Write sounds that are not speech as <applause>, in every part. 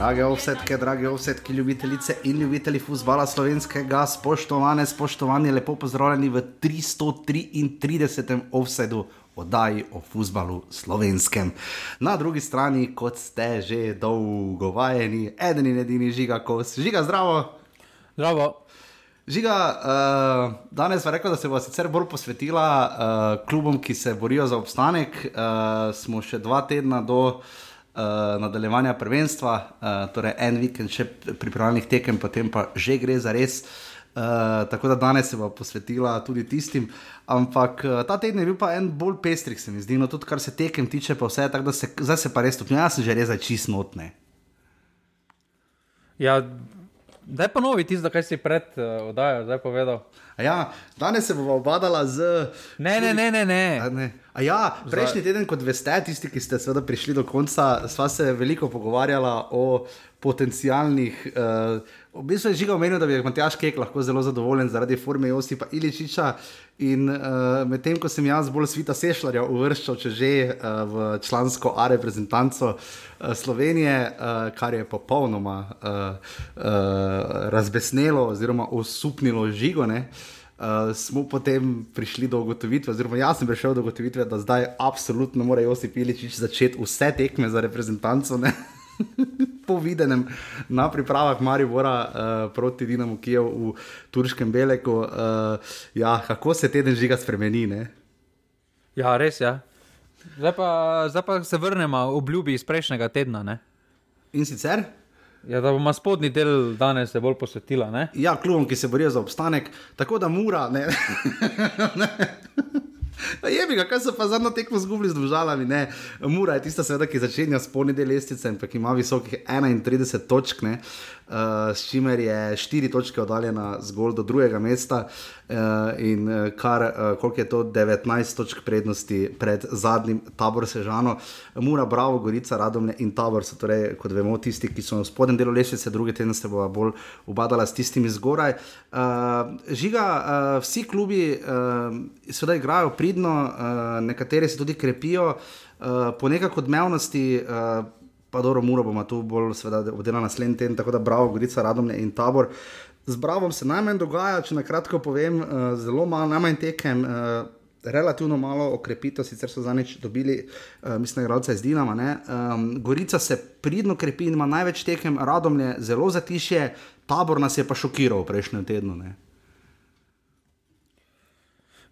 Drage ovsetke, drage ovsetke, ljubitelice in ljubitelji futbola slovenskega, spoštovane, spoštovani, lepo pozdravljeni v 333. ovsedu oddaji o futbalu slovenskem. Na drugi strani, kot ste že dolgo vajeni, eden in edini žiga, ko si žiga zdravo. Zdravo. Žiga, uh, danes vam rekel, da se bo sicer bolj posvetila uh, klubom, ki se borijo za obstanek. Uh, smo še dva tedna do uh, nadaljevanja prvenstva, uh, torej en vikend še pripravljenih tekem, potem pa že gre za res. Uh, tako da danes se bo posvetila tudi tistim. Ampak uh, ta teden je bil pa en bolj pestrik, se mi zdi, no tudi kar se tekem tiče, pa vse, tako da se zdaj se pa res stopnjuje, jaz sem že res čist notne. Ja, Da je pa novi tisto, kaj si pred uh, oddajo zdaj povedal. Ja, danes se bomo obadala z. Ne, ne, ne, ne. ne. A ne. A ja, prejšnji teden, kot veste, tisti, ki ste seveda prišli do konca, sva se veliko pogovarjala o potencijalnih. Uh, v bistvu je žiga omenil, da bi Matjaš Kek lahko zelo zadovoljen zaradi forme Josipa Iličiča. In uh, medtem ko sem jaz bolj svita sešljarja uvrščal, če že uh, v člansko A reprezentanco uh, Slovenije, uh, kar je popolnoma uh, uh, razbesnelo oziroma osupnilo žigo. Ne? Uh, smo potem prišli do ugotovitve, oziroma jaz sem prišel do ugotovitve, da zdaj absolutno mora Josip Iličič začeti vse tekme za reprezentanco. <laughs> po videnem na pripravah Maribora uh, proti Dinamu Kijev v Turškem Beleku. Uh, ja, kako se teden žiga spremeni? Ne? Ja, res je. Ja. Zdaj, zdaj pa se vrnemo obljubi iz prejšnjega tedna. Ne? In sicer? Ja, da bomo spodnji del danes bolj posvetili. Ja, klubom, ki se borijo za obstanek, tako da mora. <laughs> Je bi ga, kaj so pa zadnjo tekmo zgubili z državami. Mura je tista, seveda, ki začenja s polni del lestvice in ima visokih 31 točk. Ne? uh, s čimer je štiri točke oddaljena zgolj do drugega mesta uh, in uh, kar uh, koliko je to 19 točk prednosti pred zadnjim tabor Sežano, Mura, Bravo, Gorica, Radomlje in tabor so torej, kot vemo, tisti, ki so v spodnjem delu lesice, druge tedne se bo bolj ubadala s tistimi zgoraj. Uh, žiga, uh, vsi klubi uh, seveda igrajo pridno, uh, nekateri se tudi krepijo. Uh, po nekakšni odmevnosti, uh, pa dobro, muro bomo tu bolj oddelali naslednji teden, tako da Bravo, Gorica, Radomlje in Tabor. Z Bravo se najmanj dogaja, če na kratko povem, uh, zelo malo, najmanj tekem. Uh, Relativno malo okrepitev, sicer so za nič dobili, uh, mislim, gradce iz Dinama. Um, Gorica se pridno krepi in ima največ tekem, radom je zelo zatišje, tabor nas je pa šokiral v prejšnjem tednu. Ne?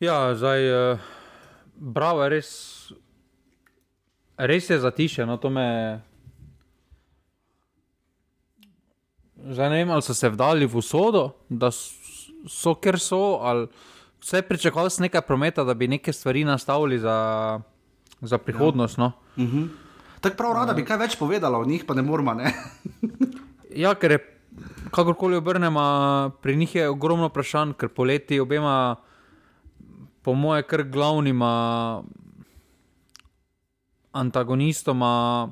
Ja, zdaj, uh, bravo, res, res je zatišje. No, to me Zdaj ne vem, ali so se vdali v usodo, da so, ker so, ali vse pričakovali z nekaj prometa, da bi neke stvari nastavili za, za prihodnost. Ja. No. Uh mhm. -huh. Tako prav rada bi kaj več povedala o njih, pa ne moramo. Ne? <laughs> ja, ker je, kakorkoli obrnemo, pri njih je ogromno vprašanj, ker poleti obema, po moje, kar glavnima antagonistoma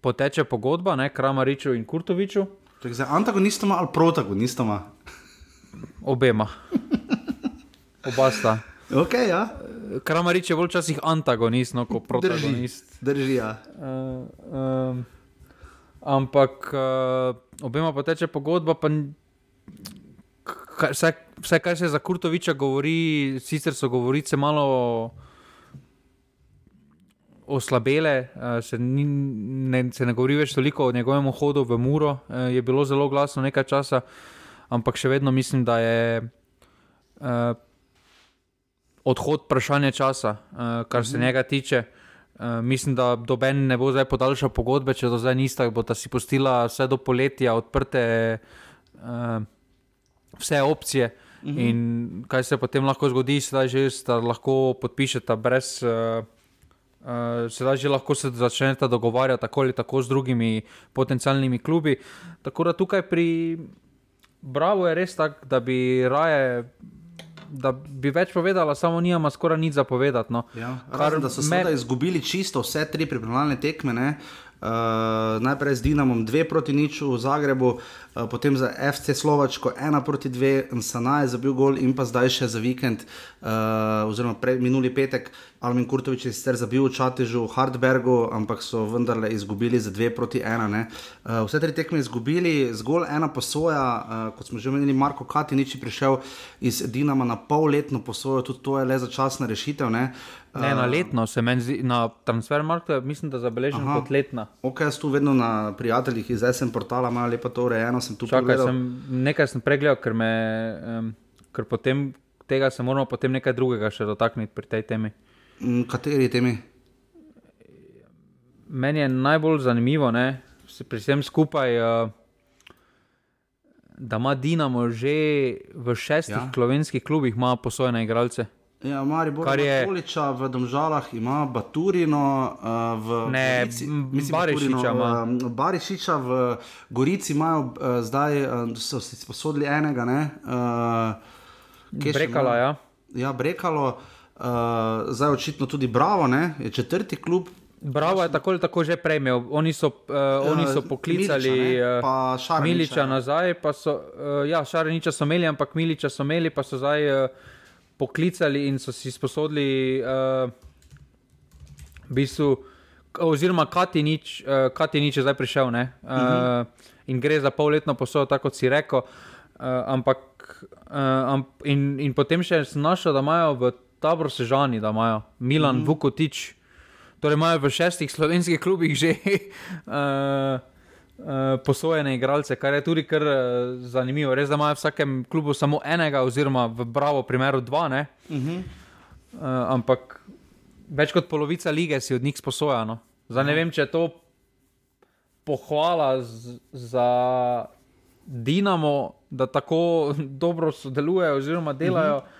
poteče pogodba, ne Kramariču in Kurtoviču. Za antagonistoma ali protagonistoma? <laughs> Obema. Oba sta. Okay, ja. Kramarič je bolj včasih antagonist, no, kot protagonist. Drži, drži ja. Uh, um, ampak uh, obema poteče pogodba, pa vse, vse, kar se za Kurtoviča govori, sicer so govorice malo oslabele, se, ni, ne, se ne govori več toliko o njegovem hodu v Muro, je bilo zelo glasno nekaj časa, ampak še vedno mislim, da je uh, odhod vprašanje časa, uh, kar se mhm. njega tiče. Uh, mislim, da doben ne bo zdaj podaljšal pogodbe, če do zdaj nista, bo ta si postila vse do poletja odprte uh, vse opcije. Mhm. -huh. In kaj se potem lahko zgodi, da že lahko podpišete brez. Uh, Uh, sedaj že lahko se začnete dogovarjati tako ali tako z drugimi potencialnimi klubi. Tako da tukaj pri Bravo je res tako, da bi raje. Da bi več povedala, samo nima skoraj nič zapovedati. No. Ja, Kar, da so me... izgubili čisto vse tri pripravljalne tekme. Uh, najprej z Dinamom 2 proti nič v Zagrebu, uh, potem za FC Slovačko 1 proti 2, Sana je zabil gol in pa zdaj še za vikend, uh, oziroma pre, minuli petek Almin Kurtovič je sicer zabil v Čatežu, v Hardbergu, ampak so vendarle izgubili za dve proti ena. Uh, vse tri tekme izgubili, zgolj ena posoja, uh, kot smo že omenili, Marko Katinič je prišel iz Dinama na polletno posojo, tudi to je le začasna rešitev. Ne? Ne, na letno se meni zdi, na transfermarktu mislim, da zabeležim Aha. kot letna. Ok, jaz tu vedno na prijateljih iz SM portala, malo lepo to urejeno, sem tu Čakaj, sem, nekaj sem pregledal, ker, me, um, ker potem tega se moramo potem nekaj drugega še dotakniti pri tej temi. Mm, kateri temi? Meni je najbolj zanimivo, se pri vsem skupaj, uh, da ima Dinamo že v šestih ja. slovenskih klubih posojene igralce. Ja, Mari Borič je Poliča, v Domžalah ima Baturino, uh, v ne, Barišiča, uh, Barišiča v Gorici imajo uh, zdaj, uh, so si sposodili enega, ne? Uh, Brekalo, ja. Ja, Brekalo. Uh, zdaj očitno tudi Bravo, ne? je četrti klub. Bravo je tako ali tako že prejmel. Oni so, uh, oni so poklicali Miliča, uh, Miliča nazaj, pa so, uh, ja, Šareniča so imeli, ampak Miliča so imeli, pa so zdaj uh, poklicali in so si sposodili, uh, bistvu, oziroma Katinič, uh, Katinič je zdaj prišel ne? Uh, uh -huh. in gre za polletno posodo, tako kot si rekel. Uh, ampak, uh, amp, in, in potem še znašel, da imajo v tabor sežani, da imajo Milan mm -hmm. Vukotič, torej imajo v šestih slovenskih klubih že uh, <laughs> uh, posojene igralce, kar je tudi kar uh, zanimivo. Res, da imajo v vsakem klubu samo enega, oziroma v Bravo, primeru dva. Mm -hmm. uh, ampak več kot polovica lige si od njih sposojeno. Zdaj ne vem, če je to pohvala z, za Dinamo, da tako <laughs> dobro sodelujejo oziroma delajo. Mm -hmm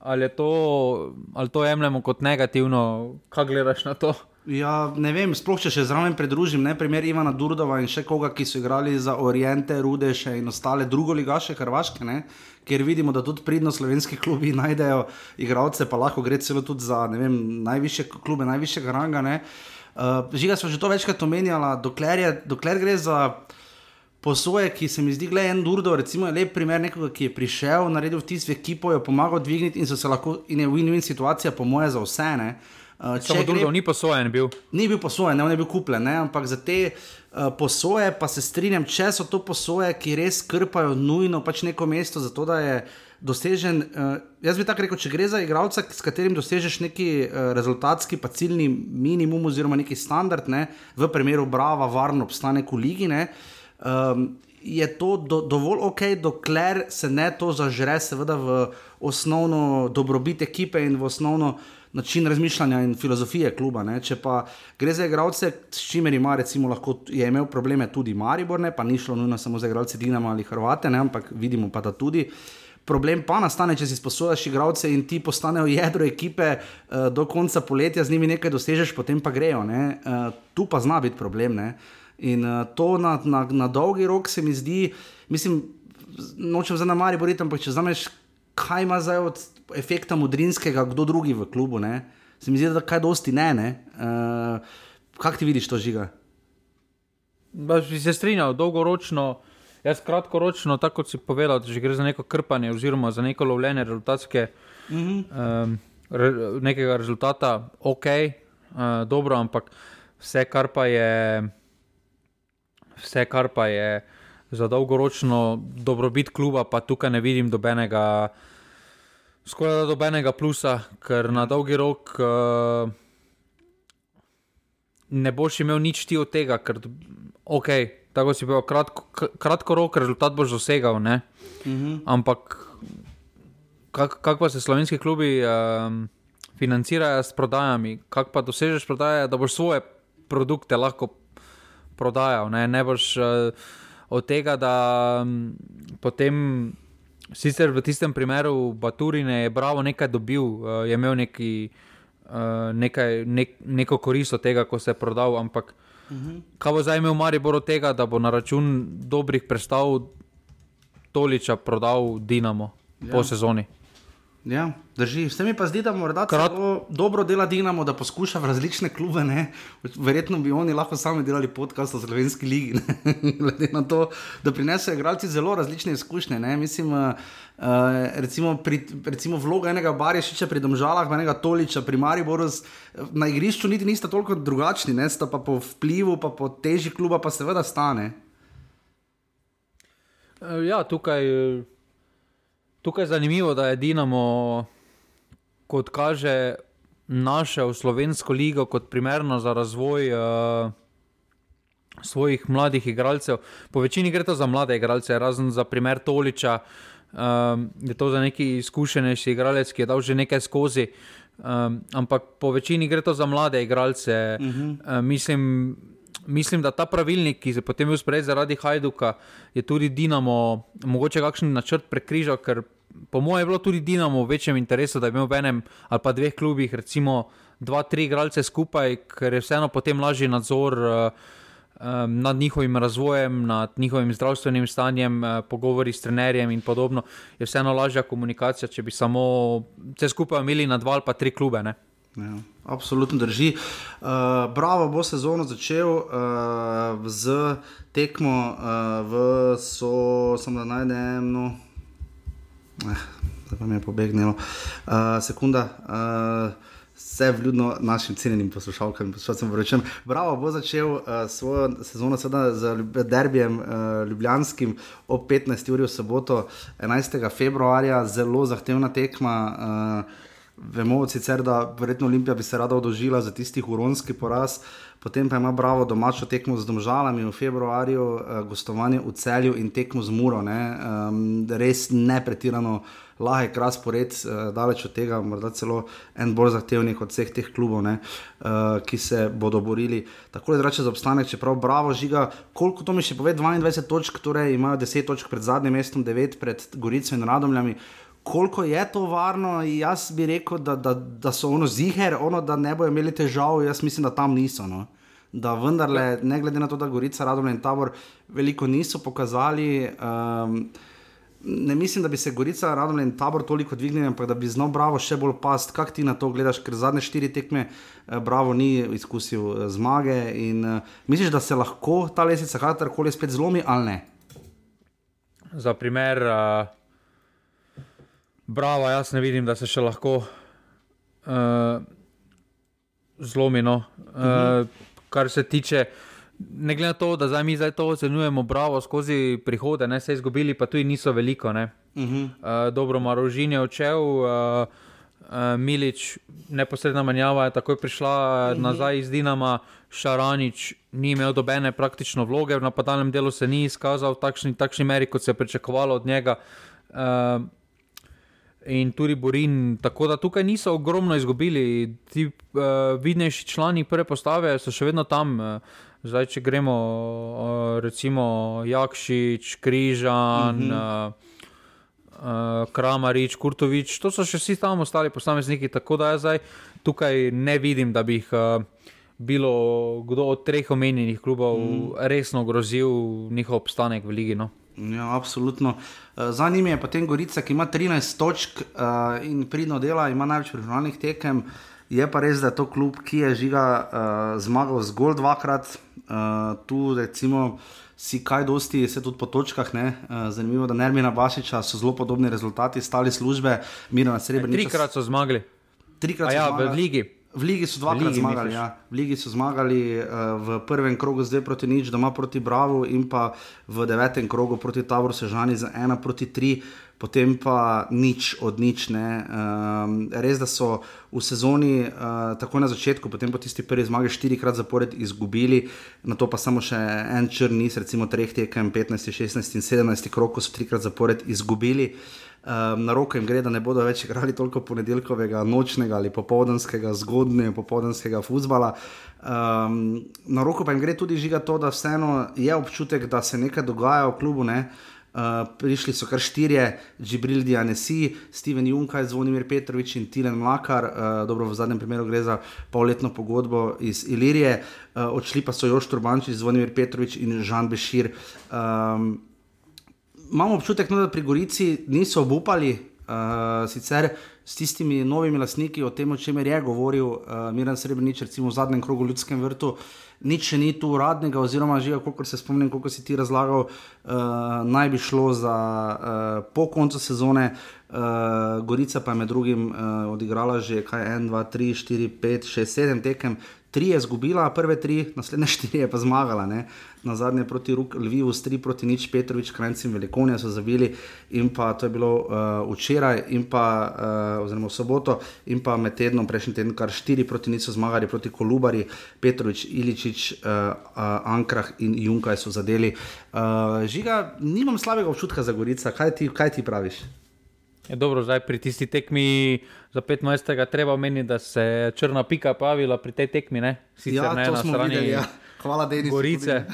ali, to, ali to jemljemo kot negativno, kaj gledaš na to? Ja, ne vem, sploh če še zraven pridružim, ne primer Ivana Durdova in še koga, ki so igrali za Oriente, Rudeše in ostale drugo ligaše Hrvaške, ne, kjer vidimo, da tudi pridno slovenski klubi <laughs> najdejo igralce, pa lahko gre celo tudi za vem, najviše klube, najvišjega ranga. Uh, žiga smo že to večkrat omenjala, dokler, je, dokler gre za posoje, ki se mi zdi, da je en Durdo, recimo, lep primer nekoga, ki je prišel, naredil vtis v ekipo, jo pomagal dvigniti in so se lahko, in je win-win situacija, po moje, za vse. Ne. Uh, Samo Durdo ni posojen bil. Ni bil posojen, ne, on je bil kupljen, ne, ampak za te uh, posoje pa se strinjam, če so to posoje, ki res krpajo nujno pač neko mesto, zato da je. Dosežen, uh, jaz bi tako rekel, če gre za igralca, s katerim dosežeš neki uh, rezultatski, pa ciljni minimum, oziroma neki standard, ne, v primeru Brava, varno obstanek v Ligi, ne, uh, um, je to do, dovolj ok, dokler se ne to zažre, seveda v osnovno dobrobit ekipe in v osnovno način razmišljanja in filozofije kluba. Ne. Če pa gre za igralce, s čimer ima recimo lahko je imel probleme tudi Maribor, ne, pa ni šlo nujno samo za igralce Dinama ali Hrvate, ne, ampak vidimo pa da tudi. Problem pa nastane, če si sposojaš igralce in ti postanejo jedro ekipe uh, do konca poletja, z njimi nekaj dosežeš, potem pa grejo. Uh, tu pa zna biti problem. Uh, In uh, to na, na, na dolgi rok se mi zdi, mislim, nočem za namari boriti, ampak če znameš, kaj ima zdaj od efekta modrinskega, kdo drugi v klubu, ne? se mi zdi, da kaj dosti ne. ne? Uh, kaj ti vidiš to žiga? Bi se strinjal, dolgoročno. Jaz kratkoročno, tako kot si povedal, da gre za neko krpanje, oziroma za neko lovljenje rezultatske, mm -hmm. um, re, nekega rezultata, ok, uh, dobro, ampak vse, kar pa je vse, kar pa je za dolgoročno dobrobit kluba, pa tukaj ne vidim dobenega, skoraj da dobenega plusa, ker na dolgi rok uh, ne boš imel nič ti od tega, ker ok. Tako si bil kratko, kratko rok, rezultat boš dosegal, uh mhm. -huh. ampak kako kak pa se slovenski klubi um, financirajo s prodajami, kako pa dosežeš prodaje, da boš svoje produkte lahko prodajal. Ne, ne boš uh, od tega, da um, potem, sicer v tistem primeru, Baturine je Bravo nekaj dobil, uh, je imel neki, uh, nekaj, nek, neko korist od tega, ko se je prodal. Ampak uh mhm. -huh. kaj bo zdaj imel Maribor od tega, da bo na račun dobrih predstav Toliča prodal Dinamo ja. po sezoni? Ja, drži. Vse mi pa zdi, da morda Krat... dobro dela Dinamo, da poskuša v različne klube. Ne? Verjetno bi oni lahko sami delali podcast o slovenski ligi. <laughs> Glede na to, da prinesajo igralci zelo različne izkušnje. Ne? Mislim, uh, recimo, pri, recimo vloga enega Barješiča pri Domžalah, enega Toliča pri Mariboru, na igrišču niti nista toliko drugačni, ne? sta pa po vplivu, pa po teži kluba, pa seveda stane. Ja, tukaj. Tukaj je zanimivo, da je Dinamo, kot kaže, našel slovensko ligo kot primerno za razvoj uh, svojih mladih igralcev. Po večini gre to za mlade igralce, razen za primer Toliča, um, je to za neki izkušenejši igralec, ki je dal že nekaj skozi. Um, ampak po večini gre to za mlade igralce. Uh -huh. uh, mislim, mislim, da ta pravilnik, ki je potem bil sprejet zaradi Hajduka, je tudi Dinamo, mogoče kakšen načrt prekrižal, ker po mojem je bilo tudi Dinamo v večjem interesu, da bi imel v enem ali pa dveh klubih, recimo dva, tri igralce skupaj, ker je vseeno potem lažji nadzor. Um, nad njihovim razvojem, nad njihovim zdravstvenim stanjem, uh, pogovori s trenerjem, in podobno, je vseeno lažja komunikacija, če bi samo vse skupaj imeli na dva ali pa tri klube. Ne? Ja, absolutno drži. Uh, bravo bo sezono začel uh, z tekmo uh, v so, samo da najdem. No, eh, da pa mi je pobegnilo. Uh, sekunda. Uh, Vse vljudno našim cenjenim poslušalkam in poslušalcem vrečem. Bravo, bo začel uh, svojo sezono z derbijem uh, Ljubljanskim ob 15. uri v soboto, 11. februarja, zelo zahtevna tekma. Uh, Vemo sicer, da verjetno Olimpija bi se rada odožila za tisti huronski poraz, potem pa ima bravo domačo tekmo z domžalami v februarju, uh, gostovanje v celju in tekmo z muro. Um, res ne pretirano lahek razpored, uh, daleč od tega, morda celo en bolj zahtevnih od vseh teh klubov, ne, uh, ki se bodo borili. Tako da reče za obstanek, čeprav bravo žiga, koliko to mi še pove, 22 točk, torej imajo 10 točk pred zadnjim mestom, 9 pred Gorico in Radomljami koliko je to varno. Jaz bi rekel, da, da, da so ono ziger, ono, da ne bojo imeli težav, jaz mislim, da tam niso. No. Da vendarle, ne glede na to, da Gorica, Radom in Tabor veliko niso pokazali. Um, Ne mislim, da bi se Gorica, Radom in Tabor toliko dvignili, ampak da bi znal Bravo še bolj past. Kaj ti na to gledaš, ker zadnje štiri tekme eh, Bravo ni izkusil eh, zmage. In, uh, misliš, da se lahko ta lesica kadarkoli spet zlomi ali ne? Za primer, uh, Bravo, jaz ne vidim, da se še lahko uh, zlomi. No. Uh, kar se tiče, ne glede na to, da zdaj mi zdaj to ocenjujemo, bravo, skozi prihode, ne se izgubili, pa tudi niso veliko. Uh -huh. uh, dobro, Marožin je odšel. Uh, Uh, Milič, neposredna menjava je takoj prišla -huh. nazaj iz Dinama, Šaranič ni imel dobene praktične vloge, v napadalnem delu se ni izkazal v takšni, takšni meri, kot se je pričakovalo od njega. Uh, in tudi Borin. Tako da tukaj niso ogromno izgubili. Ti uh, vidnejši člani prve postave so še vedno tam. Uh, zdaj, če gremo, uh, recimo Jakšič, Križan. Mm -hmm. uh, Uh, Kramarič, Kurtovič, to so še vsi tam ostali posamezniki, tako da jaz tukaj ne vidim, da bi jih uh, bilo kdo od treh omenjenih klubov mm. resno grozil njihov obstanek v Ligi. No. Ja, absolutno. Eh, za njimi je potem Gorica, ki ima 13 točk uh, in pridno dela, ima največ pripravljenih tekem. Je pa res, da je to klub, ki je žiga uh, zmagal zgolj dvakrat. Uh, tu, recimo, si kaj dosti, se tudi po točkah. Uh, zanimivo, da Nermina Bašiča so zelo podobni rezultati, stali službe, mirno na srebrni. Trikrat so zmagali. Trikrat so ja, zmagali. v Ligi. V Ligi so dvakrat zmagali. Ja. V Ligi so zmagali uh, v prvem krogu, zdaj proti nič, doma proti Bravo, in pa v devetem krogu proti Taboru Sežani za ena proti tri, potem pa nič od nič. Um, res, da so v sezoni, uh, tako na začetku, potem po tisti prvi zmagi, štirikrat zapored izgubili, na to pa samo še en črni, recimo treh tekem, 15, 16 in 17 krog, ko so trikrat zapored izgubili. Um, na roko jim gre, da ne bodo več igrali toliko ponedeljkovega, nočnega ali popoldanskega, zgodnega popoldanskega futbola. Um, na roko pa jim gre tudi žiga to, da vseeno je občutek, da se nekaj dogaja v klubu. Ne? Uh, prišli so kar štirje, Džibril Dianesi, Steven Junkaj, Zvonimir Petrovič in Tilen Mlakar, uh, dobro v zadnjem primeru gre za polletno pogodbo iz Ilirije, uh, odšli pa so Još Turbančič, Zvonimir Petrovič in Žan Bešir. Um, imamo občutek, no, da pri Gorici niso obupali. Uh, sicer s tistimi novimi lastniki, o tem, o čemer je govoril uh, Miren Srebrenic, recimo v zadnjem krogu v Ljudskem vrtu, nič še ni tu uradnega, oziroma že, kako se spomnim, kako si ti razlagal, uh, naj bi šlo za uh, po koncu sezone. Uh, Gorica pa je med drugim uh, odigrala že kaj 1, 2, 3, 4, 5, 6, 7 tekem, tri je izgubila, prve tri, naslednje <laughs> štiri je pa zmagala. Ne? Na zadnje proti Lvivu, s tri proti nič, Petrovič, Krajci in Velikonija so zavili, in pa to je bilo uh, včeraj, in pa uh, oziroma v soboto, in pa med tednom, prejšnji teden, kar štiri proti nič so zmagali, proti Kolubari, Petrovič, Iličič, uh, uh, Ankrah in Junkaj so zadeli. Uh, žiga, nimam slabega občutka za Gorica, kaj ti, kaj ti praviš? Je dobro, zdaj pri tisti tekmi za 15. treba omeniti, da se je črna pika pavila pri tej tekmi. Ne? Sicer ja, ne na strani videli, ja. Hvala, Denis. Gorice.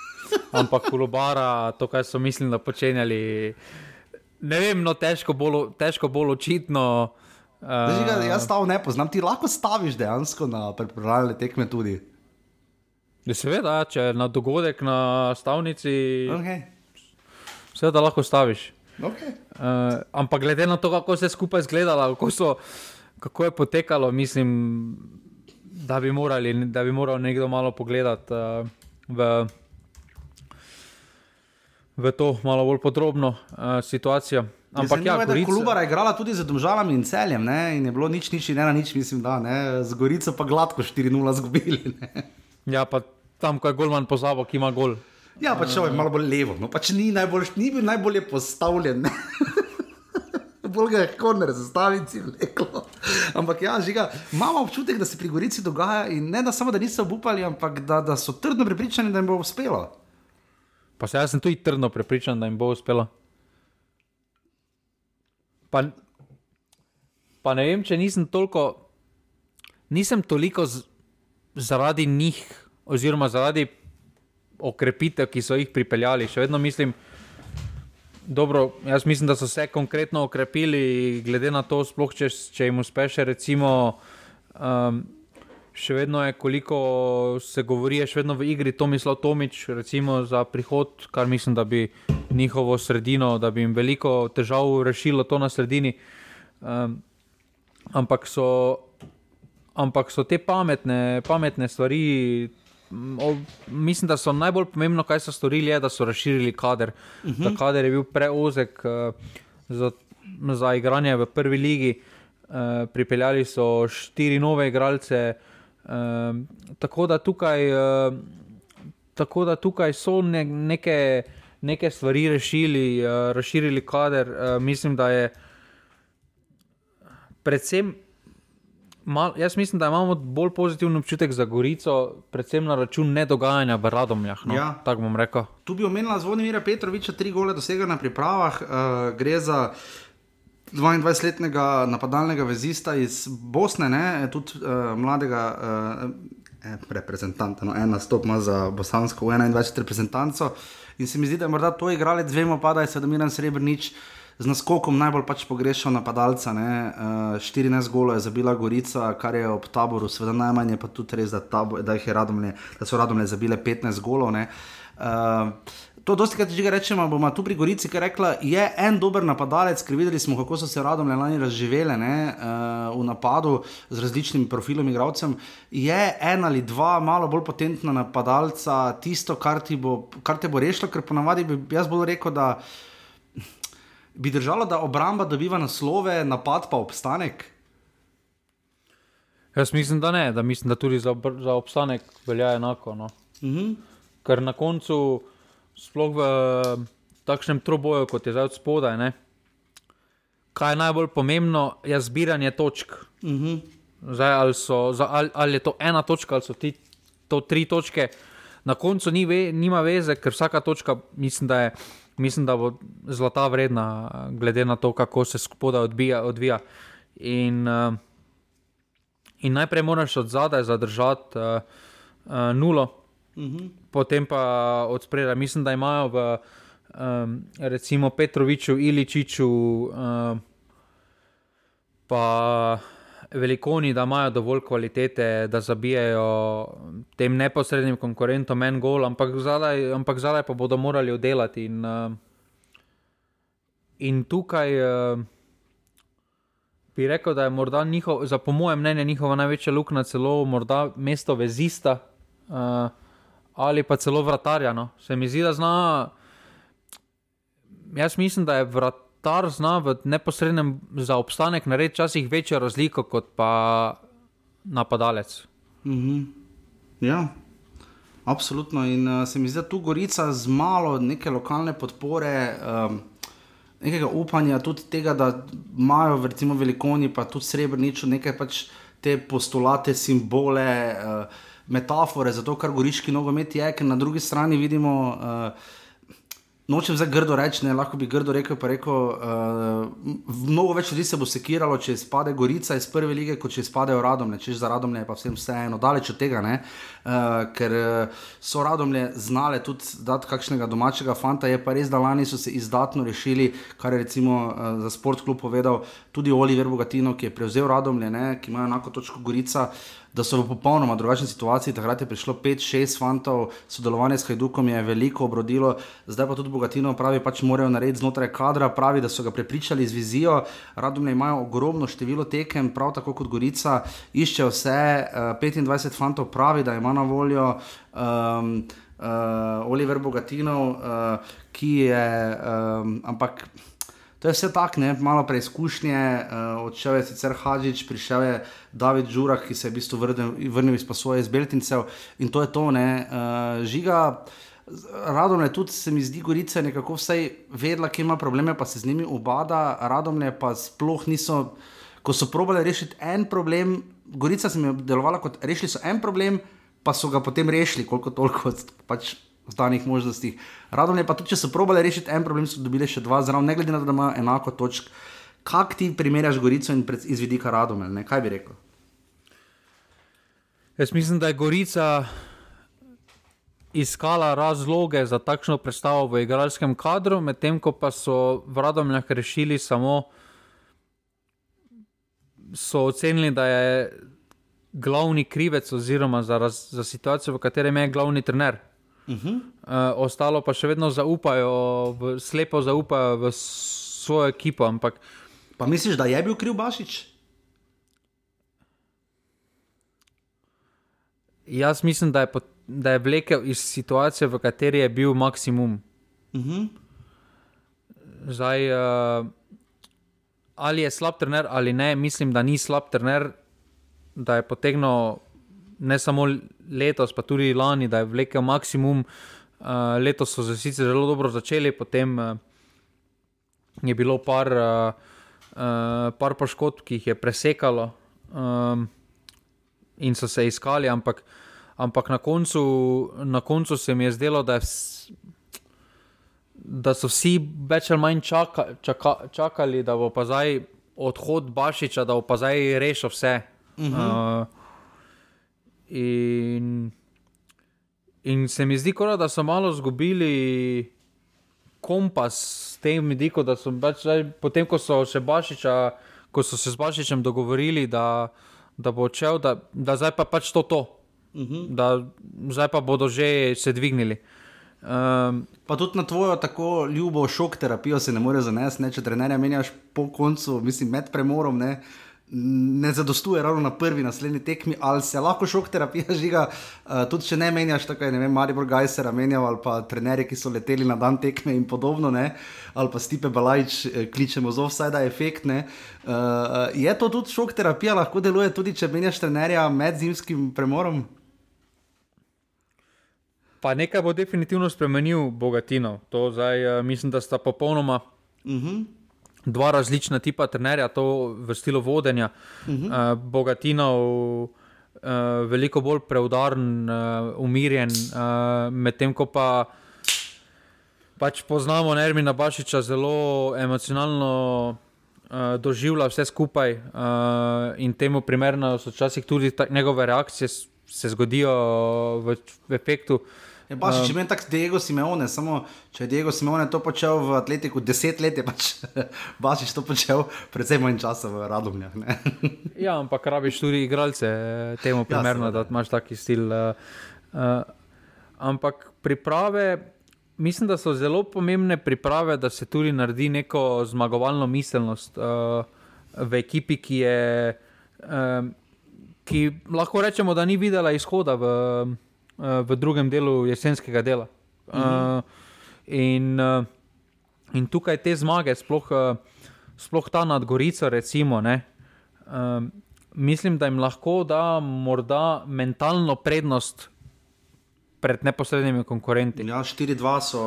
<laughs> Ampak kolobara, to, kar so mislili, da počenjali. Ne vem, no, težko bolj, težko bolj očitno. Uh, Žiga, jaz stav ne poznam, ti lahko staviš dejansko na pripravljalne tekme tudi. Je seveda, če na dogodek na stavnici. Okay. Seveda lahko staviš. Okay. Uh, ampak glede na to, kako se je skupaj izgledalo, kako, so, kako je potekalo, mislim, da bi, morali, da bi moral nekdo malo pogledati uh, v, v to malo bolj podrobno uh, situacijo. Ampak, ja, Gorica... Klubara je igrala tudi z državami in celjem, ne? in je bilo nič, nič, ne nič, mislim, da ne, z Gorico pa gladko 4-0 zgubili. Ne? Ja, pa tam, ko je Golman pozabil, ki ima gol. Ja, pač je malo bolj levo, no pač ni, najbolj, ni bil najbolje postavljen. <laughs> Bolj ga je korner zastaviti, leklo. Ampak ja, žiga, imamo občutek, da se pri Gorici dogaja in ne da samo, da niso upali, ampak da, da so trdno prepričani, da jim bo uspelo. Pa se jaz sem tudi trdno prepričan, da jim bo uspelo. Pa, pa ne vem, če nisem toliko, nisem toliko z, zaradi njih, oziroma zaradi okrepitev, ki so jih pripeljali. Še vedno mislim, dobro, jaz mislim, da so se konkretno okrepili, glede na to, sploh če, če jim uspeš. Recimo, um, še vedno je, koliko se govori, še vedno v igri Tomislav Tomič, recimo za prihod, kar mislim, da bi njihovo sredino, da bi jim veliko težav rešilo to na sredini. Um, ampak, so, ampak so te pametne, pametne stvari o, mislim, da so najbolj pomembno, kaj so storili, je, da so razširili kader. Uh -huh. Ta kader je bil preozek uh, za, za igranje v prvi ligi. Uh, pripeljali so štiri nove igralce, uh, tako, da tukaj, uh, tako da tukaj so ne, neke, neke stvari rešili, uh, razširili kader. Uh, mislim, da je predvsem mal, jaz mislim, da imamo bolj pozitiven občutek za Gorico, predvsem na račun nedogajanja v Radomljah. No? Ja. Tako bom rekel. Tu bi omenila Zvonimira Petroviča, tri gole dosega na pripravah. Uh, gre za 22-letnega napadalnega vezista iz Bosne, ne? tudi uh, mladega. Uh, Reprezentanta, no, ena stopma za bosansko, 21 reprezentantov. In se mi zdi, da je morda to igralec, vemo pa, da je sedemiran srebrnič, uh, z naskokom najbolj pač pogrešal napadalca. Uh, eh, 14 golo je zabila Gorica, kar je ob taboru, seveda najmanj, pa tudi res, da, tabor, da, radomlje, da so radomlje zabile 15 golo. Uh, To, dosti krat že rečemo, bomo tu pri Gorici rekla, je en dober napadalec, ker videli smo, kako so se radomlje lani razživele ne, uh, v napadu z različnimi profilom igralcem. Je en ali dva malo bolj potentna napadalca tisto, kar, bo, kar te bo rešilo, ker ponavadi bi jaz bolj rekel, da bi držalo, da obramba dobiva naslove, napad pa obstanek? Jaz mislim, da ne, da mislim, da tudi za, za obstanek velja enako. No. Mhm. -huh. Ker na koncu, sploh v takšnem troboju, kot je zdaj od spodaj, ne, kaj je najbolj pomembno, je zbiranje točk. Mhm. -huh. zdaj, ali, so, za, ali, ali je to ena točka, ali so ti, to tri točke. Na koncu ni ve, nima veze, ker vsaka točka, mislim, da je mislim, da bo zlata vredna, glede na to, kako se spodaj odbija, odvija. In, uh, in najprej moraš od zadaj zadržati uh, uh, nulo, uh mhm. -huh. potem pa od spredaj. Mislim, da imajo v um, recimo Petroviču, Iličiču, uh, pa velikoni, da imajo dovolj kvalitete, da zabijajo tem neposrednim konkurentom en gol, ampak zadaj, ampak zadaj pa bodo morali oddelati. In, uh, in tukaj, uh, bi rekel, da je morda njihov, za po mojem mnenju, njihova največja luknja celo morda mesto vezista uh, ali pa celo vratarja. No. Se mi zdi, da zna. Jaz mislim, da je vratar zna v neposrednem za obstanek narediti včasih večjo razliko kot pa napadalec. Mhm. Ja, absolutno. In uh, se mi zdi, da tu Gorica z malo neke lokalne podpore. Um, Nekega upanja, tudi tega, da imajo, recimo, velikoni, pa tudi srebrničo, nekaj pač te postulate, simbole, uh, metafore za to, kar goriški nogomet je, ker na drugi strani vidimo. Uh, Nočem zdaj grdo reči, lahko bi grdo rekel, pa rekel, uh, mnogo več ljudi se bo sekiralo, če izpade Gorica iz prve lige, kot če izpadejo Radomlje, če za Radomlje je pa vsem vseeno, daleč od tega, uh, ker so Radomlje znale tudi dati kakšnega domačega fanta, je pa res, da lani so se izdatno rešili, kar je recimo uh, za Sport klub povedal tudi Oliver Bogatino, ki je prevzel Radomlje, ne, ki ima enako točko Gorica. Uh, da so v popolnoma drugačni situaciji. Takrat je prišlo 5-6 fantov, sodelovanje s Hajdukom je veliko obrodilo, zdaj pa tudi Bogatino pravi, pač morajo narediti znotraj kadra, pravi, da so ga prepričali z vizijo. Radomlje imajo ogromno število tekem, prav tako kot Gorica, iščejo vse. Uh, eh, 25 fantov pravi, da ima na voljo. Um, Uh, Oliver Bogatinov, uh, ki je, um, ampak To je vse tako, malo preizkušnje. Uh, odšel je sicer Hadžič, prišel je David Žurah, ki se je v bistvu vrnil, vrnil iz posoje iz Beltincev in to je to. Uh, žiga, radom je tudi, se mi zdi, Gorica je nekako vsaj vedela, kje ima probleme, pa se z njimi ubada, radom je pa sploh niso. Ko so probali rešiti en problem, Gorica se mi je delovala kot rešili so en problem, pa so ga potem rešili, koliko toliko. Pač znanih možnosti. Radom je pa tudi, če so probali rešiti en problem, so dobili še dva, zraven, ne glede na to, da imajo enako točk. Kaj ti primerjaš Gorico in iz vidika Radom, kaj bi rekel? Jaz mislim, da je Gorica iskala razloge za takšno predstavo v igralskem kadru, medtem ko pa so v Radomljah rešili samo, so ocenili, da je glavni krivec oziroma za, raz, za situacijo, v katerem je glavni trener. Uh -huh. uh, ostalo pa še vedno zaupajo, v, slepo zaupajo v svojo ekipo. Ampak... Pa misliš, da je bil kriv Bašič? Jaz mislim, da je, pot, da je vlekel iz situacije, v kateri je bil maksimum. Uh -huh. Zdaj, uh, ali je slab trener ali ne, mislim, da ni slab trener, da je potegnil ne samo letos, pa tudi lani, da je vlekel maksimum. Uh, letos so se sicer zelo dobro začeli, potem uh, je bilo par, uh, uh, par poškodb, ki jih je presekalo um, in so se iskali, ampak, ampak na, koncu, na koncu se mi je zdelo, da, je vs, da so vsi več ali manj čaka, čaka, čakali, da bo pa zdaj odhod Bašiča, da bo pa zdaj rešil vse. Uh -huh. uh, In, in se mi zdi, kora, da so malo izgubili kompas s tem vidikom, da so pač, potem, ko so, Bašiča, ko so se z Bašičem dogovorili, da, da bo odšel, da, da zdaj pa pač to to. Uh mhm. -huh. Da zdaj pa bodo že se dvignili. Um, pa tudi na tvojo tako ljubo šok terapijo se ne more zanesti, če trenerja menjaš po koncu, mislim, med premorom. Ne? Ne zadostuje ravno na prvi naslednji tekmi, ali se lahko šok terapija <laughs> žiga, uh, tudi če ne menjaš, tako je, ne vem, Maribor Gajser menjal ali pa trenerji, ki so leteli na dan tekme in podobno, ne? ali pa Stipe Balajč, eh, kličemo z offside efekt. Uh, je to tudi šok terapija, lahko deluje tudi, če menjaš trenerja med zimskim premorom? Pa nekaj bo definitivno spremenil Bogatino. To zdaj uh, mislim, da sta popolnoma. Uh mhm. -huh dva različna tipa trenerja, to v stilu vodenja. Uh -huh. uh, Bogatinov, uh, veliko bolj preudaren, uh, umirjen, uh, medtem ko pa pač poznamo Nermina Bašiča zelo emocionalno. Uh, doživlja vse skupaj, uh, in temu primerno so včasih tudi ta, njegove reakcije, se zgodijo v, v efektu, uh, Je pa še meni tako Diego Simeone, samo če je Diego Simeone to počel v atletiku deset let, je pač <laughs> Bašič to počel predvsem manj časa v Radomljah. <laughs> ja, ampak rabiš tudi igralce temu ja, primerno, ja, da imaš taki stil. Uh, ampak priprave, mislim, da so zelo pomembne priprave, da se tudi naredi neko zmagovalno miselnost. Uh, v ekipi, ki je. Um, ki lahko rečemo, da ni videla izhoda v, uh, v drugem delu jesenskega dela. Uh, uh, in, uh, in tukaj te zmage, sploh, uh, sploh ta nad Gorico, recimo, ne, uh, mislim, da jim lahko da morda mentalno prednost pred neposrednimi konkurenti. Ja, 4-2 so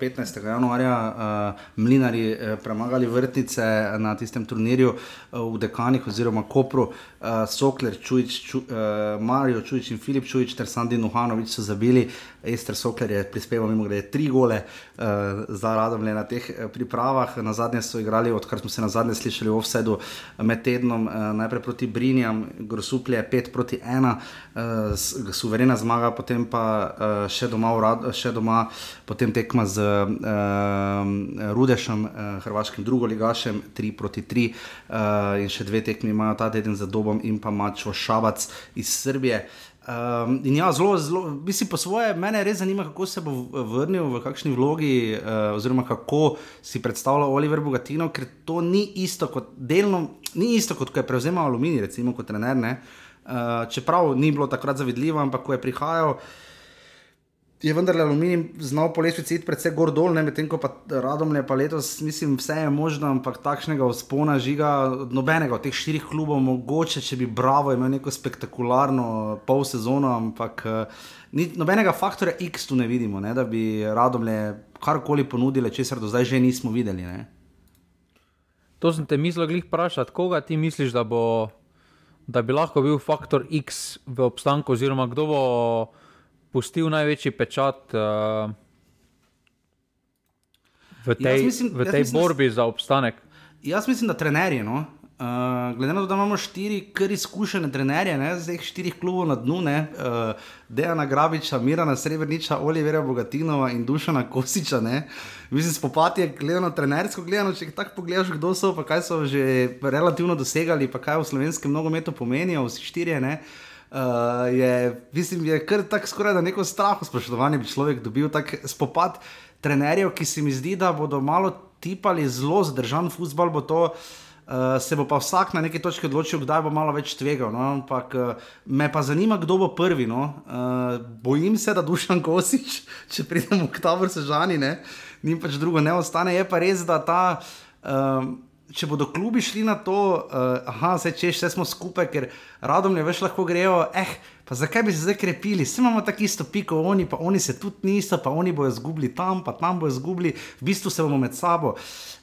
15. Eh, januarja uh, mlinari uh, premagali vrtnice na tistem turnirju uh, v Dekanih oziroma Kopru. Uh, Sokler, Čujič, Ču, uh, Marijo Čujič in Filip Čujič ter Sandi Nuhanovič so zabili. Ester Sokler je prispeval mimo grede tri gole uh, za Radomlje na teh pripravah. Na zadnje so igrali, odkar smo se na zadnje slišali v offsetu med tednom, uh, najprej proti Brinjam, Grosuplje 5 proti 1, uh, suverena zmaga, potem pa uh, še, doma urad, še doma, potem tekma z uh, Rudešem, uh, hrvaškim drugoligašem, 3 proti 3, uh, in še dve tekmi imajo ta teden za Dobom in pa Mačo Šabac iz Srbije. Um, in ja, zelo, zelo, mislim, po svoje, mene res zanima, kako se bo vrnil, v kakšni vlogi, uh, oziroma kako si predstavlja Oliver Bogatino, ker to ni isto kot delno, ni isto kot ko je prevzemal aluminij, recimo kot trener. Uh, čeprav ni bilo takrat zavidljivo, ampak ko je prihajal. Je vendar aluminij znal po lestvici iti predvsej gor dol, medtem ko pa radom je pa letos, mislim, vse je možno, ampak takšnega vzpona žiga nobenega od teh štirih klubov, mogoče če bi Bravo imel neko spektakularno pol sezono, ampak uh, ni, nobenega faktorja X tu ne vidimo, ne, da bi radom le karkoli ponudili, česar do zdaj že nismo videli. Ne. To sem te mislil, glih vprašati, koga ti misliš, da, bo, da bi lahko bil faktor X v obstanku, oziroma kdo bo pustil največji pečat uh, v tej, mislim, v tej mislim, borbi za obstanek? Jaz mislim, da trenerji. No? Uh, glede na to, da imamo štiri kar izkušene trenerje, ne, zdaj štirih klubov na dnu, ne, uh, Dejana Grabiča, Mirana Srebrniča, Olivera Bogatinova in Dušana Kosiča. Ne. Mislim, spopad je gledano trenersko gledano, če tako pogledaš, kdo so, pa kaj so že relativno dosegali, pa kaj v slovenskem nogometu pomenijo, vsi štirje. Ne. Uh, uh, je, mislim, je kar tako skoraj da neko strah, spoštovanje bi človek dobil, tak spopad trenerjev, ki se mi zdi, da bodo malo tipali zelo zdržan futbol, bo to. Uh, se bo pa vsak na neki točki odločil, kdaj bo malo več tvegal. No? Ampak uh, me pa zanima, kdo bo prvi. No? Uh, bojim se, da dušan kosič, <laughs> če pridemo k taboru sežani, ni pač drugo, ne ostane. Je pa res, da ta. Uh, če bodo klubi šli na to, uh, aha, zdaj češ, vse smo skupaj, ker radom ne veš, lahko grejo. Eh, pa zakaj bi se zdaj krepili? Vsi imamo tako isto piko, oni pa oni se tudi niso, pa oni bojo izgubili tam, pa tam bojo izgubili, v bistvu se bomo med sabo.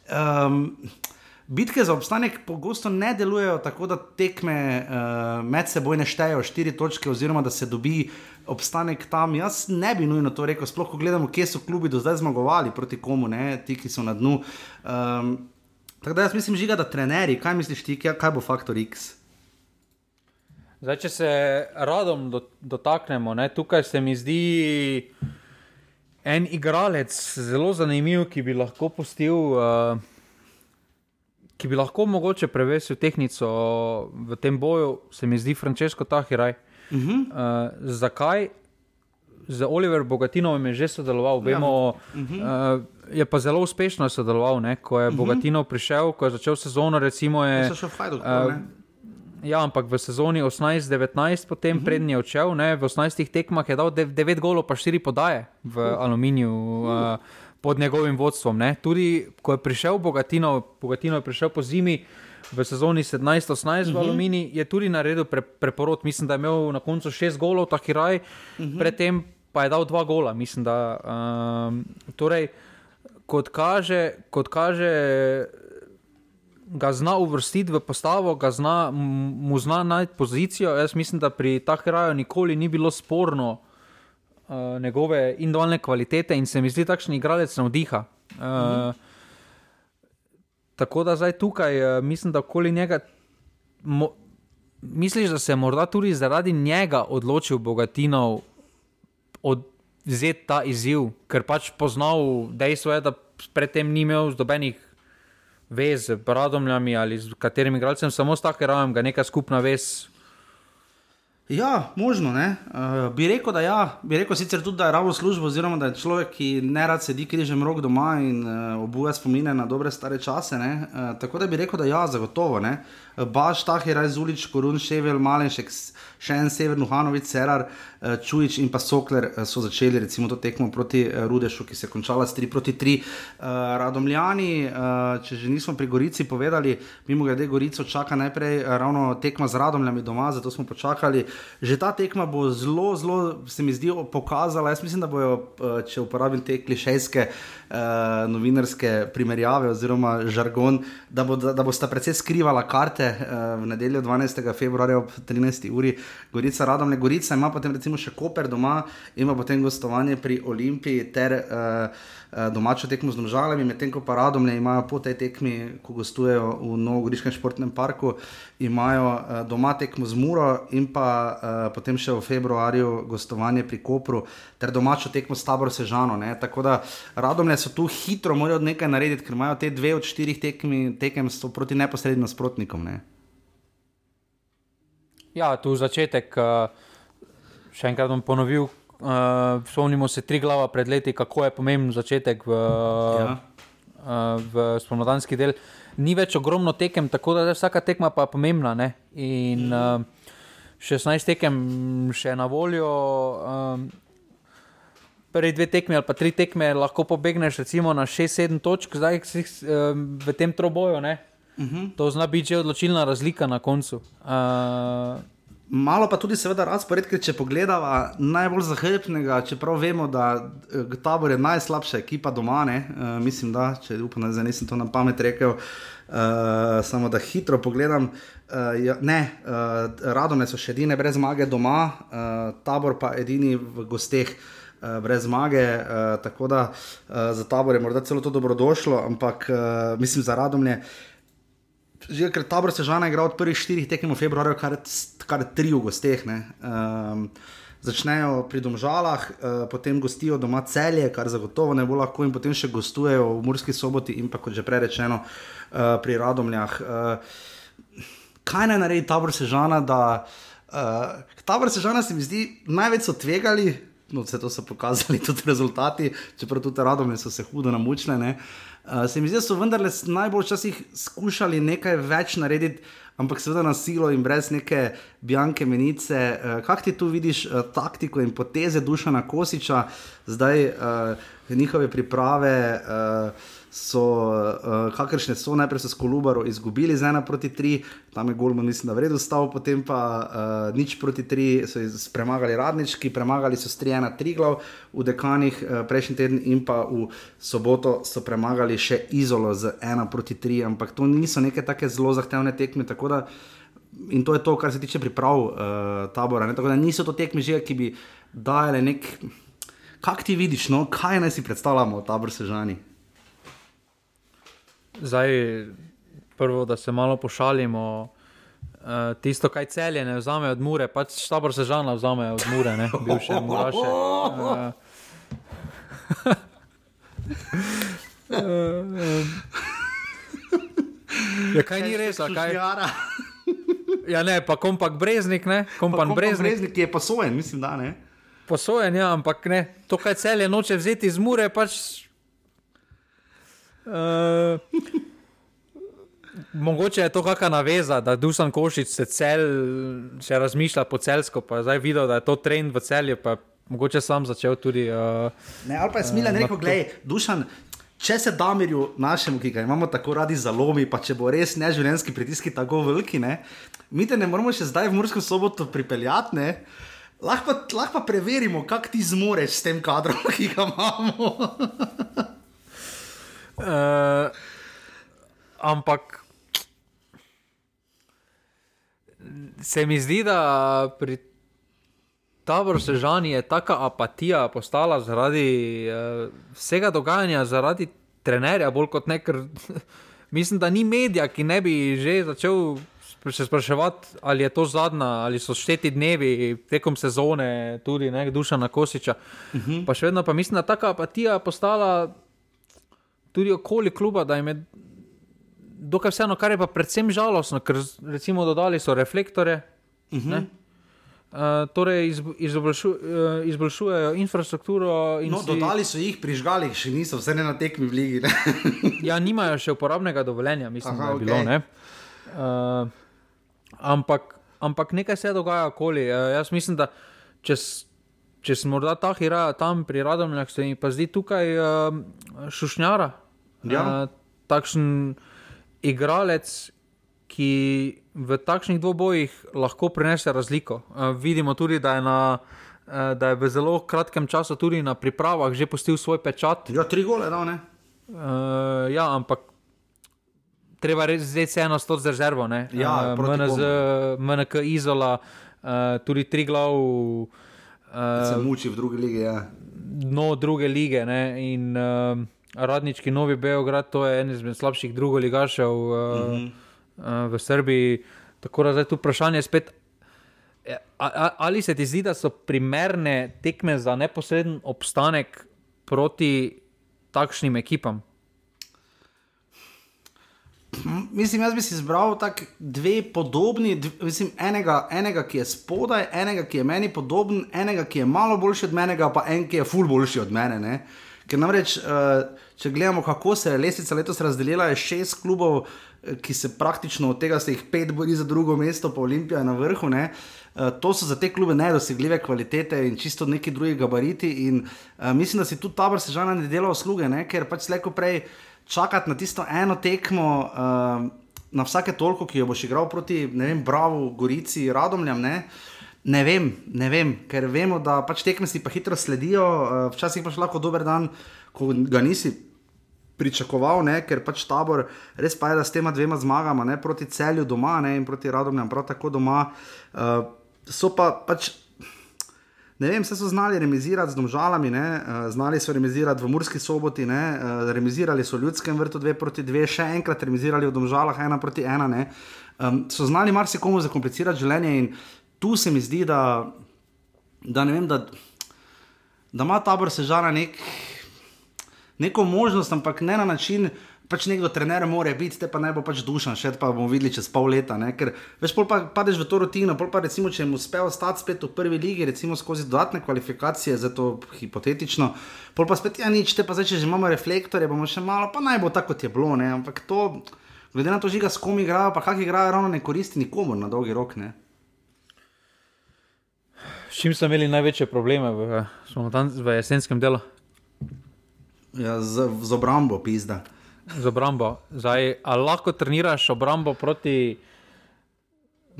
Um, Bitke za obstanek pogosto ne delujejo tako, da tekme uh, med seboj ne štejejo štiri točke, oziroma da se dobi obstanek tam. Jaz ne bi nujno to rekel, sploh ko gledamo, kje so klubi do zdaj zmagovali proti komu, ne, ti, ki so na dnu. Um, Tako da jaz mislim, žiga, da trenerji, kaj misliš ti, kaj bo faktor X? Zdaj, če se radom dotaknemo, ne, tukaj se mi zdi en igralec zelo zanimiv, ki bi lahko postil, uh, ki bi lahko mogoče prevesil tehnico v tem boju, se mi zdi Francesco Tahiraj. Uh -huh. uh, zakaj? Z Oliver Bogatinom je že sodeloval, vemo. Ja. Uh -huh. uh, je pa zelo uspešno sodeloval, ne? ko je uh mhm. -huh. Bogatinov prišel, ko je začel sezono. Recimo, je, Hajduk, uh, ja, ampak v sezoni 18-19, potem uh mhm. -huh. prednji je odšel, ne? v 18 tekmah je dal 9 golov, pa 4 podaje v uh. Aluminiju. Uh, Pod njegovim vodstvom. Ne? Tudi ko je prišel Bogatino, Bogatino je prišel po zimi v sezoni 17-18 uh -huh. v mhm. Alumini, je tudi naredil pre, preporod. Mislim, da je imel na koncu šest golov, tako raj, uh -huh. predtem pa je dal dva gola. Mislim, da, um, torej, kot kaže, kot kaže, ga zna uvrstiti v postavo, zna, mu zna najti pozicijo. Jaz mislim, da pri tah kraju nikoli ni bilo sporno uh, njegove individualne kvalitete in se mi zdi, takšen igralec navdiha. Uh, mhm. Tako da zdaj tukaj uh, mislim, da okoli njega. Mo, Misliš, da se je morda tudi zaradi njega odločil Bogatinov od, vzeti ta izziv, ker pač poznal dejstvo, je, da predtem ni imel nobenih vez z Bradomljami ali z katerim igralcem, samo s takim rajem, ga neka skupna vez. Ja, možno. Uh, bi rekel, da ja. Bi rekel sicer tudi, da je rabo službo, oziroma da je človek, ki ne rad sedi križem rok doma in uh, obuja spomine na dobre stare čase. Uh, tako da bi rekel, da ja, zagotovo. Ne? Baš Tahir, Zulič, Korun, Ševel, Malenšek, še en Sever, Nuhanovic, Cerar, uh, Čujič in pa Sokler uh, so začeli recimo to tekmo proti uh, Rudešu, ki se je končala s 3 proti 3. Uh, Radomljani, če že nismo pri Gorici povedali, mimo grede Gorico čaka najprej ravno tekma z Radomljami doma, zato smo počakali že ta tekma bo zelo, zelo, se mi zdi, pokazala. Jaz mislim, da bojo, eh, če uporabim te klišejske uh, novinarske primerjave oziroma žargon, da, bo, da, da boste precej skrivala karte uh, v nedeljo 12. februarja ob 13. uri, Gorica, Radomne, Gorica, ima potem recimo še Koper doma, ima potem gostovanje pri Olimpiji ter uh, domačo tekmo z nožalami, medtem ko pa Radomne imajo po tej tekmi, ko gostujejo v Novogoriškem športnem parku, imajo uh, doma tekmo z Muro in pa uh, potem še v februarju gostovanje pri Kopru ter domačo tekmo s tabor Sežano. Ne? Tako da Radomne so tu hitro, morajo nekaj narediti, ker imajo te dve od štirih tekmi, tekem proti neposrednim nasprotnikom. Ne? Ja, tu začetek, eh, še enkrat bom ponovil. Uh, spomnimo se tri glava pred leti, kako je pomemben začetek v, ja. uh, v spomladanski del. Ni več ogromno tekem, tako da je vsaka tekma pa pomembna. Ne? In uh, 16 tekem še na voljo. Uh, prvi dve tekmi ali pa tri tekme, lahko pobegneš recimo na 6-7 točk, zdaj um, v tem troboju. Uh mhm. -huh. To zna biti že odločilna razlika na koncu. Uh, Malo pa tudi, seveda, razpored, ker če pogledamo najbolj zahrbtnega, čeprav vemo, da eh, tabor je najslabša ekipa doma, ne, uh, mislim, da če upam, da nisem to na pamet rekel, uh, samo da hitro pogledam. Uh, ja, ne, uh, radome so še edine brez zmage doma, uh, tabor pa edini v gosteh. Uh, brez zmage. Uh, tako da uh, za tabor je morda celo to dobrodošlo, ampak mislim za radomlje. Že ker tabor se žana igra od prvih štirih tekem v februarju, kar, kar tri v gosteh. Um, začnejo pri domžalah, uh, potem gostijo doma celje, kar zagotovo ne bo lahko, in potem še gostujejo v Murski soboti in pa kot že prej rečeno uh, pri radomljah. Uh, kaj naj naredi tabor se žana, da uh, tabor se žana se mi zdi največ so tvegali, no, vse to so pokazali <laughs> tudi rezultati, čeprav tudi radome so se hudo namučile. Uh, se mi zdi, da so vendarle najbolj včasih skušali nekaj več narediti, ampak seveda na silo in brez neke bianke menice. Uh, Kaj ti tu vidiš uh, taktiko in poteze duša na Kosiča, zdaj uh, njihove priprave? Uh, so, uh, kakršne so, najprej so s Kolubaro izgubili z 1 proti 3, tam je Golman, mislim, da vredno stal, potem pa uh, nič proti 3, so premagali Radnički, premagali so 3-1 3 glav v Dekanih uh, prejšnji teden in pa v soboto so premagali še Izolo z 1 proti 3, ampak to niso neke take zelo zahtevne tekme. In to je to, kar se tiče priprav uh, tabora. Ne? Tako da niso to tekme že, ki bi dajale nek. Kaj ti vidiš, no? kaj naj si predstavljamo, tabor sežani? Zdaj, prvo, da se malo pošalimo. Uh, tisto, kaj celje ne vzame od Mure, pač tabor se žana vzame od Mure, ne bivše Muraše. Uh, <laughs> Ja, kaj ni res, kaj je? Ja, ne, pa kompak breznik, ne, kompak breznik. Breznik je posojen, mislim, da ne. Posojen, ja, ampak ne, to, kaj celje noče vzeti iz Mure, pač Uh, mogoče je to kakšna naveza, da Dusan Košič se cel, še razmišlja po celsko, pa zdaj videl, da je to trend v celju, pa mogoče sam začel tudi. Uh, ne, ali pa je smilen uh, rekel, gledaj, Dusan. Če se damirju našemu, ki ga imamo tako radi zalomi, pa če bo res neživljenjski pritiski tako veliki, ne, mi te ne moramo še zdaj v Mursko soboto pripeljati, lahko, lahko pa preverimo, kak ti zmoreš s tem kadrom, <laughs> ki ga imamo. Uh, ampak se mi zdi, da pri taboru sežani je taka apatija postala zaradi uh, vsega dogajanja, zaradi trenerja, bolj kot nekaj. <laughs> Mislim, da ni medija, ki ne bi že začel se spraševati, ali je to zadnja, ali so šteti dnevi tekom sezone, tudi nekaj duša na Kosiča. Uh mhm. -huh. Pa še vedno pa mislim, da taka apatija postala tudi okoli kluba, da jim je dokaj vseeno, kar je pa predvsem žalostno, ker recimo dodali so reflektore. Uh -huh. Uh, torej, izb, izboljšu, uh, izboljšujejo infrastrukturo. No, si, dodali so jih, prižgali, še niso, vse ne na tekmi v Ligi. Ne? ja, nimajo še uporabnega dovoljenja, mislim, Aha, da je okej. bilo. ne. Uh, ampak, ampak nekaj se dogaja okoli. Uh, jaz mislim, da če, če sem morda ta hira tam pri Radomljah, se mi pa zdi tukaj uh, šušnjara. Ja. Uh, takšen igralec, ki v takšnih dvobojih lahko prinese razliko. Uh, vidimo tudi, da je, na, uh, da je v zelo kratkem času tudi na pripravah že pustil svoj pečat. Ja, tri gole, da ne. Uh, ja, ampak treba res zdaj se eno stot z rezervo. ne. Ja, proti MNZ, MNK Izola, uh, tudi tri glav, Se uh, muči v drugi ligi. Ja. dno druge lige. Ne, in uh, Radnički Novi Beograd, to je en izmed slabših drugoligašev uh, uh Mhm. -huh. uh, v Srbiji. Tako da zdaj tu vprašanje spet. eh, a- Ali se ti zdi, da so primerne tekme za neposreden obstanek proti takšnim ekipam? Mislim, jaz bi si izbral tako dve podobni, dv, mislim, enega, enega, ki je spodaj, enega, ki je meni podoben, enega, ki je malo boljši od menega, pa en, ki je ful boljši od mene. Ne? Ker namreč, uh, če gledamo, kako se je lestvica letos razdelila, je šest klubov, eh, ki se praktično od tega se jih pet bori za drugo mesto, pa Olimpija je na vrhu. Ne? Uh, to so za te klube nedosegljive kvalitete in čisto neki drugi gabariti. In, uh, mislim, da si tudi tabor sežana ne dela usluge, ne? ker pač slejko prej čakati na tisto eno tekmo, uh, na vsake toliko, ki jo boš igral proti, ne vem, Bravo, Gorici, Radomljam. Ne? Ne vem, ne vem, ker vemo, da pač tekme si pa hitro sledijo, uh, včasih pa še lahko dober dan, ko ga nisi pričakoval, ne, ker pač tabor res pa je, da s tema dvema zmagama, ne, proti celju doma ne, in proti Radomljam, prav tako doma, uh, so pa pač. Ne vem, vse so znali remizirati z domžalami, ne, uh, znali so remizirati v Murski soboti, ne, uh, remizirali so v ljudskem vrtu 2 proti 2, še enkrat remizirali v domžalah 1 proti 1. Ne, um, so znali marsikomu zakomplicirati življenje in tu se mi zdi, da, da ne vem, da, da ima tabor sežana nek, neko možnost, ampak ne na način. Pač nekdo trener mora biti, te pa naj bo pač dušan, še pa bomo videli čez pol leta. Ne? Ker veš, pol pa padeš v to rutino, pol pa recimo, če jim uspe ostati spet v prvi ligi, recimo skozi dodatne kvalifikacije, zato hipotetično, pol pa spet ja nič, te pa zdaj, če že imamo reflektorje, bomo še malo, pa naj bo tako, kot je bilo. Ne? Ampak to, glede na to, žiga, s kom igrajo, pa kak igrajo, ravno ne koristi nikomor na dolgi rok. Ne? S čim so imeli največje probleme v, smo v jesenskem delu? Ja, z, z obrambo pizda. Z obrambo. Zdaj, ali lahko treniraš obrambo proti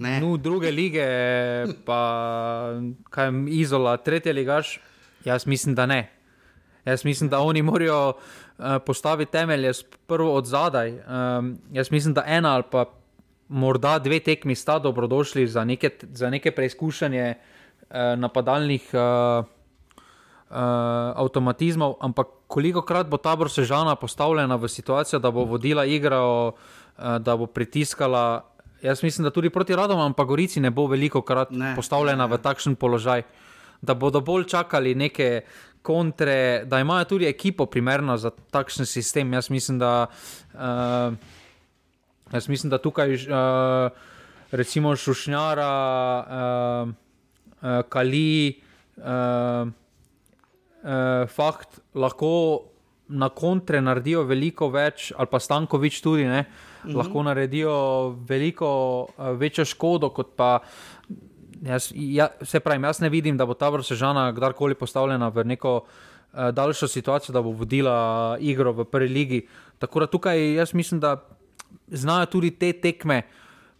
Ne. nu, druge lige, pa kaj jim izola, tretje ligaš? Jaz mislim, da ne. Jaz mislim, da oni morajo uh, postaviti temelje prvo od zadaj. Um, jaz mislim, da ena ali pa morda dve tekmi sta dobrodošli za neke, za neke preizkušanje uh, napadalnih uh, uh, avtomatizmov, ampak koliko krat bo tabor sežana postavljena v situacijo, da bo vodila igro, da bo pritiskala. Jaz mislim, da tudi proti Radom, pa Gorici ne bo veliko krat Ne, postavljena ne, ne. v takšen položaj, da bodo bolj čakali neke kontre, da imajo tudi ekipo primerno za takšen sistem. Jaz mislim, da, uh, jaz mislim, da tukaj uh, recimo Šušnjara, uh, uh, Kali, uh, uh, fakt lahko na kontre naredijo veliko več, ali pa Stankovič tudi, ne, mm -hmm. lahko naredijo veliko uh, večjo škodo, kot pa. Jaz, ja, se pravi, jaz ne vidim, da bo ta vrsežana kdarkoli postavljena v neko uh, daljšo situacijo, da bo vodila igro v prvi ligi. Tako da tukaj jaz mislim, da znajo tudi te tekme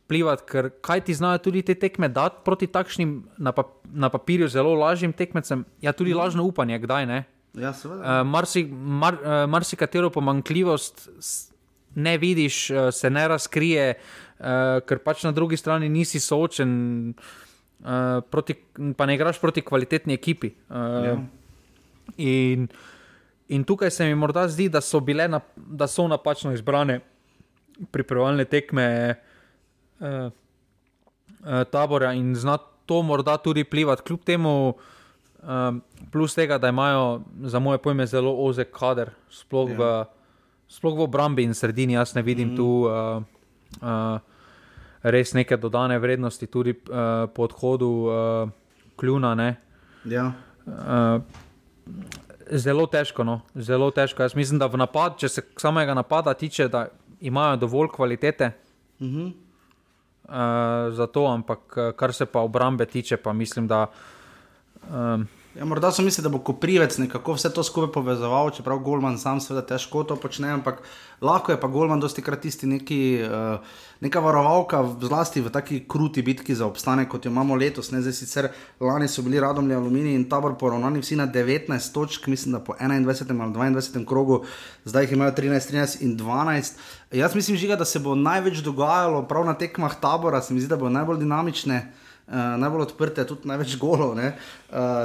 plivati, ker kaj ti znajo tudi te tekme dati proti takšnim na, pap na papirju zelo lažjim tekmecem, ja tudi lažno upanje, kdaj ne. Ja, seveda. Uh, marsi, mar, uh, marsikatero pomankljivost ne vidiš, uh, se ne razkrije, uh, ker pač na drugi strani nisi soočen, uh, proti, pa ne igraš proti kvalitetni ekipi. Uh, Ja. in, in tukaj se mi morda zdi, da so bile na, da so napačno izbrane pripravljalne tekme uh, tabora in zna to morda tudi plivati, kljub temu. Um, plus tega, da imajo za moje pojme zelo ozek kader, sploh, ja. v, sploh v obrambi in sredini, jaz ne vidim mm. tu uh, uh, res neke dodane vrednosti, tudi uh, po odhodu uh, kljuna. Ja. Uh, zelo težko, no? zelo težko. Jaz mislim, da v napad, če se samega napada tiče, da imajo dovolj kvalitete. Uh -huh. Uh, za to, ampak kar se pa obrambe tiče, pa mislim, da. Um, Ja, morda so mislili, da bo Koprivec nekako vse to skupaj povezoval, čeprav Golman sam seveda težko to počne, ampak lahko je pa Golman dosti krat tisti neki, uh, neka varovalka, zlasti v taki kruti bitki za obstanek, kot jo imamo letos. Ne, zdaj sicer lani so bili radomlji aluminij in tabor poravnani vsi na 19 točk, mislim, da po 21 ali 22 krogu, zdaj jih imajo 13, 13 in 12. Jaz mislim, žiga, da se bo največ dogajalo prav na tekmah tabora, se mi zdi, da bo najbolj dinamične. Uh, najbolj odprte, tudi največ golov, uh,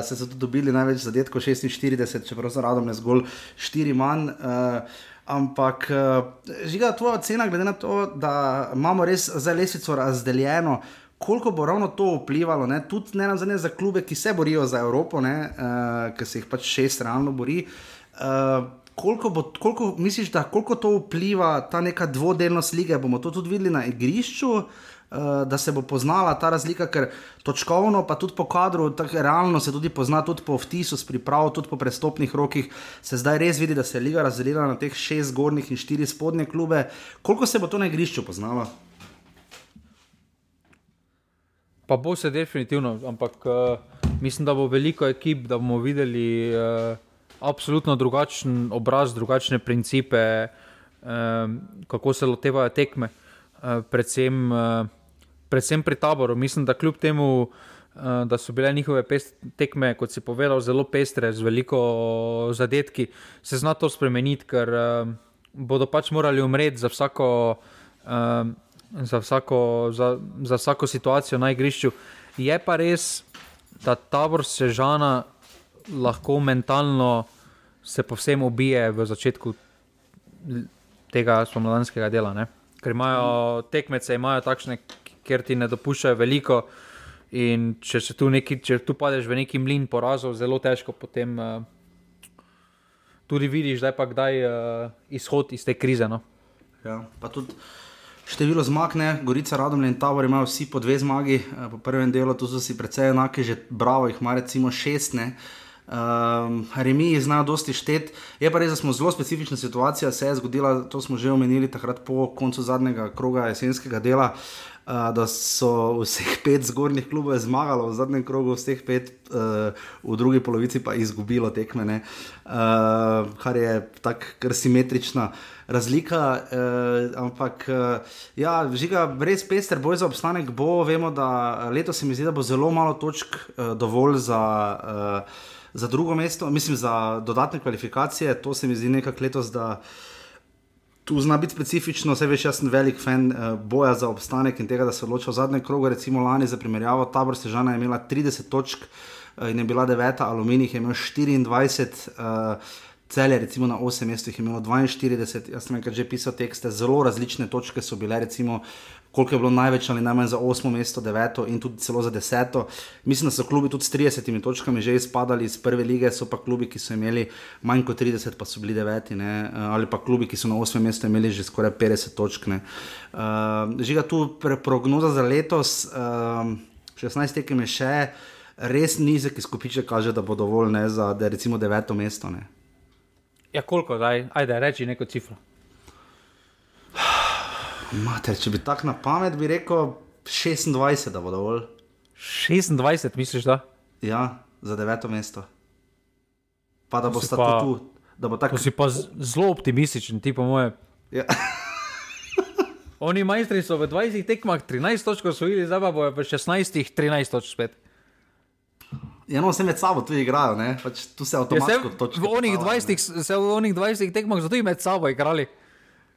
se so tudi dobili največ zadetkov, 46, čeprav za radom je zgolj 4 manj. Uh, ampak, žiga, tvoja ocena, glede na to, da imamo res za lesico razdeljeno, koliko bo ravno to vplivalo, ne? tudi ne nazadnje za klube, ki se borijo za Evropo, uh, ki se jih pač šest realno bori. Uh, koliko, bo, koliko misliš, da koliko to vpliva ta neka dvodelnost lige? Bomo to tudi videli na igrišču? uh, da se bo poznala ta razlika, ker točkovno, pa tudi po kadru, tako realno se tudi pozna, tudi po vtisu, priprav, tudi po prestopnih rokih, se zdaj res vidi, da se je liga razdelila na teh šest zgornjih in štiri spodnje klube. Koliko se bo to na igrišču poznalo? Pa bo se definitivno, ampak uh, mislim, da bo veliko ekip, da bomo videli uh, absolutno drugačen obraz, drugačne principe, um, kako se lotevajo tekme. Uh, predvsem uh, predvsem pri taboru. Mislim, da kljub temu, uh, da so bile njihove tekme, kot si povedal, zelo pestre, z veliko zadetki, se zna to spremeniti, ker uh, bodo pač morali umreti za vsako, uh, za, vsako, za, za vsako situacijo na igrišču. Je pa res, da tabor sežana lahko mentalno se povsem ubije v začetku tega spomladanskega dela. Ne? Ker imajo tekmece, imajo takšne, ker ti ne dopuščajo veliko. In če, tu, neki, če tu padeš v neki mlin porazov, zelo težko potem uh, tudi vidiš, da je pa kdaj uh, izhod iz te krize. No? Ja, pa tudi število zmag, ne? Gorica, Radom in Tavor imajo vsi po dve zmagi, uh, po prvem delu, tu so si precej enake, že bravo, jih ima recimo šest. Ne? Um, Remi znajo dosti šteti, je pa res, da smo zelo specifična situacija, se je zgodila, to smo že omenili takrat po koncu zadnjega kroga jesenskega dela. Uh, da so vseh pet zgornjih klubov zmagali v zadnjem krogu, vseh pet uh, v drugi polovici pa izgubilo tekme, uh, kar je tako simetrična razlika. Uh, ampak uh, ja, žiga, res pester boj za obstanek bo. Vemo, da letos se mi zdi, da bo zelo malo točk uh, dovolj za. Uh, Za drugo mesto, mislim, za dodatne kvalifikacije, to se mi zdi nekako letos, da uh, tu zna biti specifično, vse veš, jaz sem velik fan uh, boja za obstanek in tega, da se odloča v zadnjem krogu. Recimo lani za primerjavo, tabor Sežana je imela 30 točk uh, in je bila deveta, aluminij je imel 24. Uh, Celje, recimo na 8 mestih, je imelo 42, jaz sem nekaj že pisal tekste, zelo različne točke so bile, recimo koliko je bilo največ ali najmanj za 8 mesto, 9 in tudi celo za 10. Mislim, da so klubi tudi s 30 točkami že izpadali iz prve lige, so pa klubi, ki so imeli manj kot 30, pa so bili 9, ne? ali pa klubi, ki so na 8 mestu imeli že skoraj 50 točk. Uh, Žiga tu prognoza za letos, uh, ehm, 16 tekem je še. Res nizek izkupiček kaže, da bo dovolj ne, za da recimo deveto mesto. Ne. Ja, koliko zdaj? Ajde, reči neko cifro. Mater, če bi tako na pamet, bi rekel 26, da bo dovolj. 26, misliš, da? Ja, za deveto mesto. Pa da bo sta pa, tu. Da bo tako. Si pa zelo optimističen, ti po moje. Ja. <laughs> Oni majstri so v 20 tekmah 13 točk osvojili, zdaj pa bojo v 16 13 točk spet. Ja, no, vse med sabo tu igrajo, pač tu se avtomatsko ja, točke. V onih 20, se v onih 20 tekmah zato i med sabo igrali.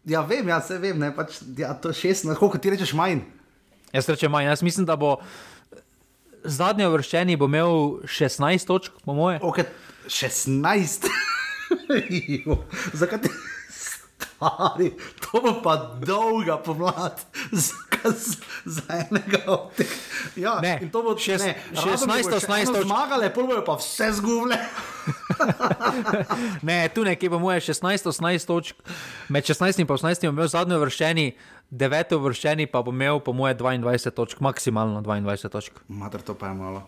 Ja, vem, ja, se vem, ne, pač, ja, to je 16, koliko ti rečeš manj? Jaz rečem manj, jaz mislim, da bo zadnji vrščeni bo imel 16 točk, po moje. Ok, 16? Zakaj ti stari? To bo pa dolga pomlad. Za enega od teh. Ja, ne, in to bo ne, 16, 18, 18. Zmagale, prvo je pa vse zgubile. <laughs> ne, tu nekje pa mu je 16-18 točk, med 16 in 18 je imel zadnji vrščeni, 9 vrščeni pa bo imel po moje 22 točk, maksimalno 22 točk. Mater, to pa je malo.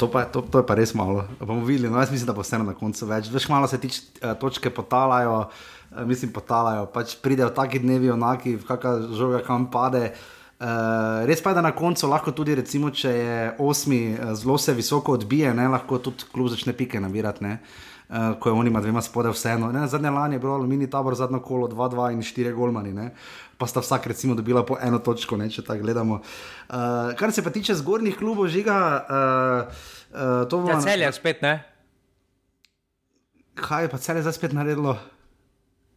To, pa, to, to je pa res malo. Bomo videli, no, jaz mislim, da bo vseeno na koncu več. Veš, malo se ti uh, točke potalajo, uh, mislim, potalajo. Pač pridejo taki dnevi, onaki, kakšna žoga kam pade. Uh, res pa je, da na koncu lahko tudi, recimo, če je osmi zelo se visoko odbije, ne, lahko tudi klub začne pike nabirati. Uh, ko je on ima dvema spodaj, vseeno. Ne, zadnje lani je bilo mini tabor, zadnje kolo 2-2 in 4 golmani. Ne pa sta vsak recimo dobila po eno točko, ne, če tako gledamo. Uh, kar se pa tiče zgornjih klubov, žiga. Uh, uh, to bo. Ja, cel je spet, ne? Kaj je pa cel je zdaj spet naredilo?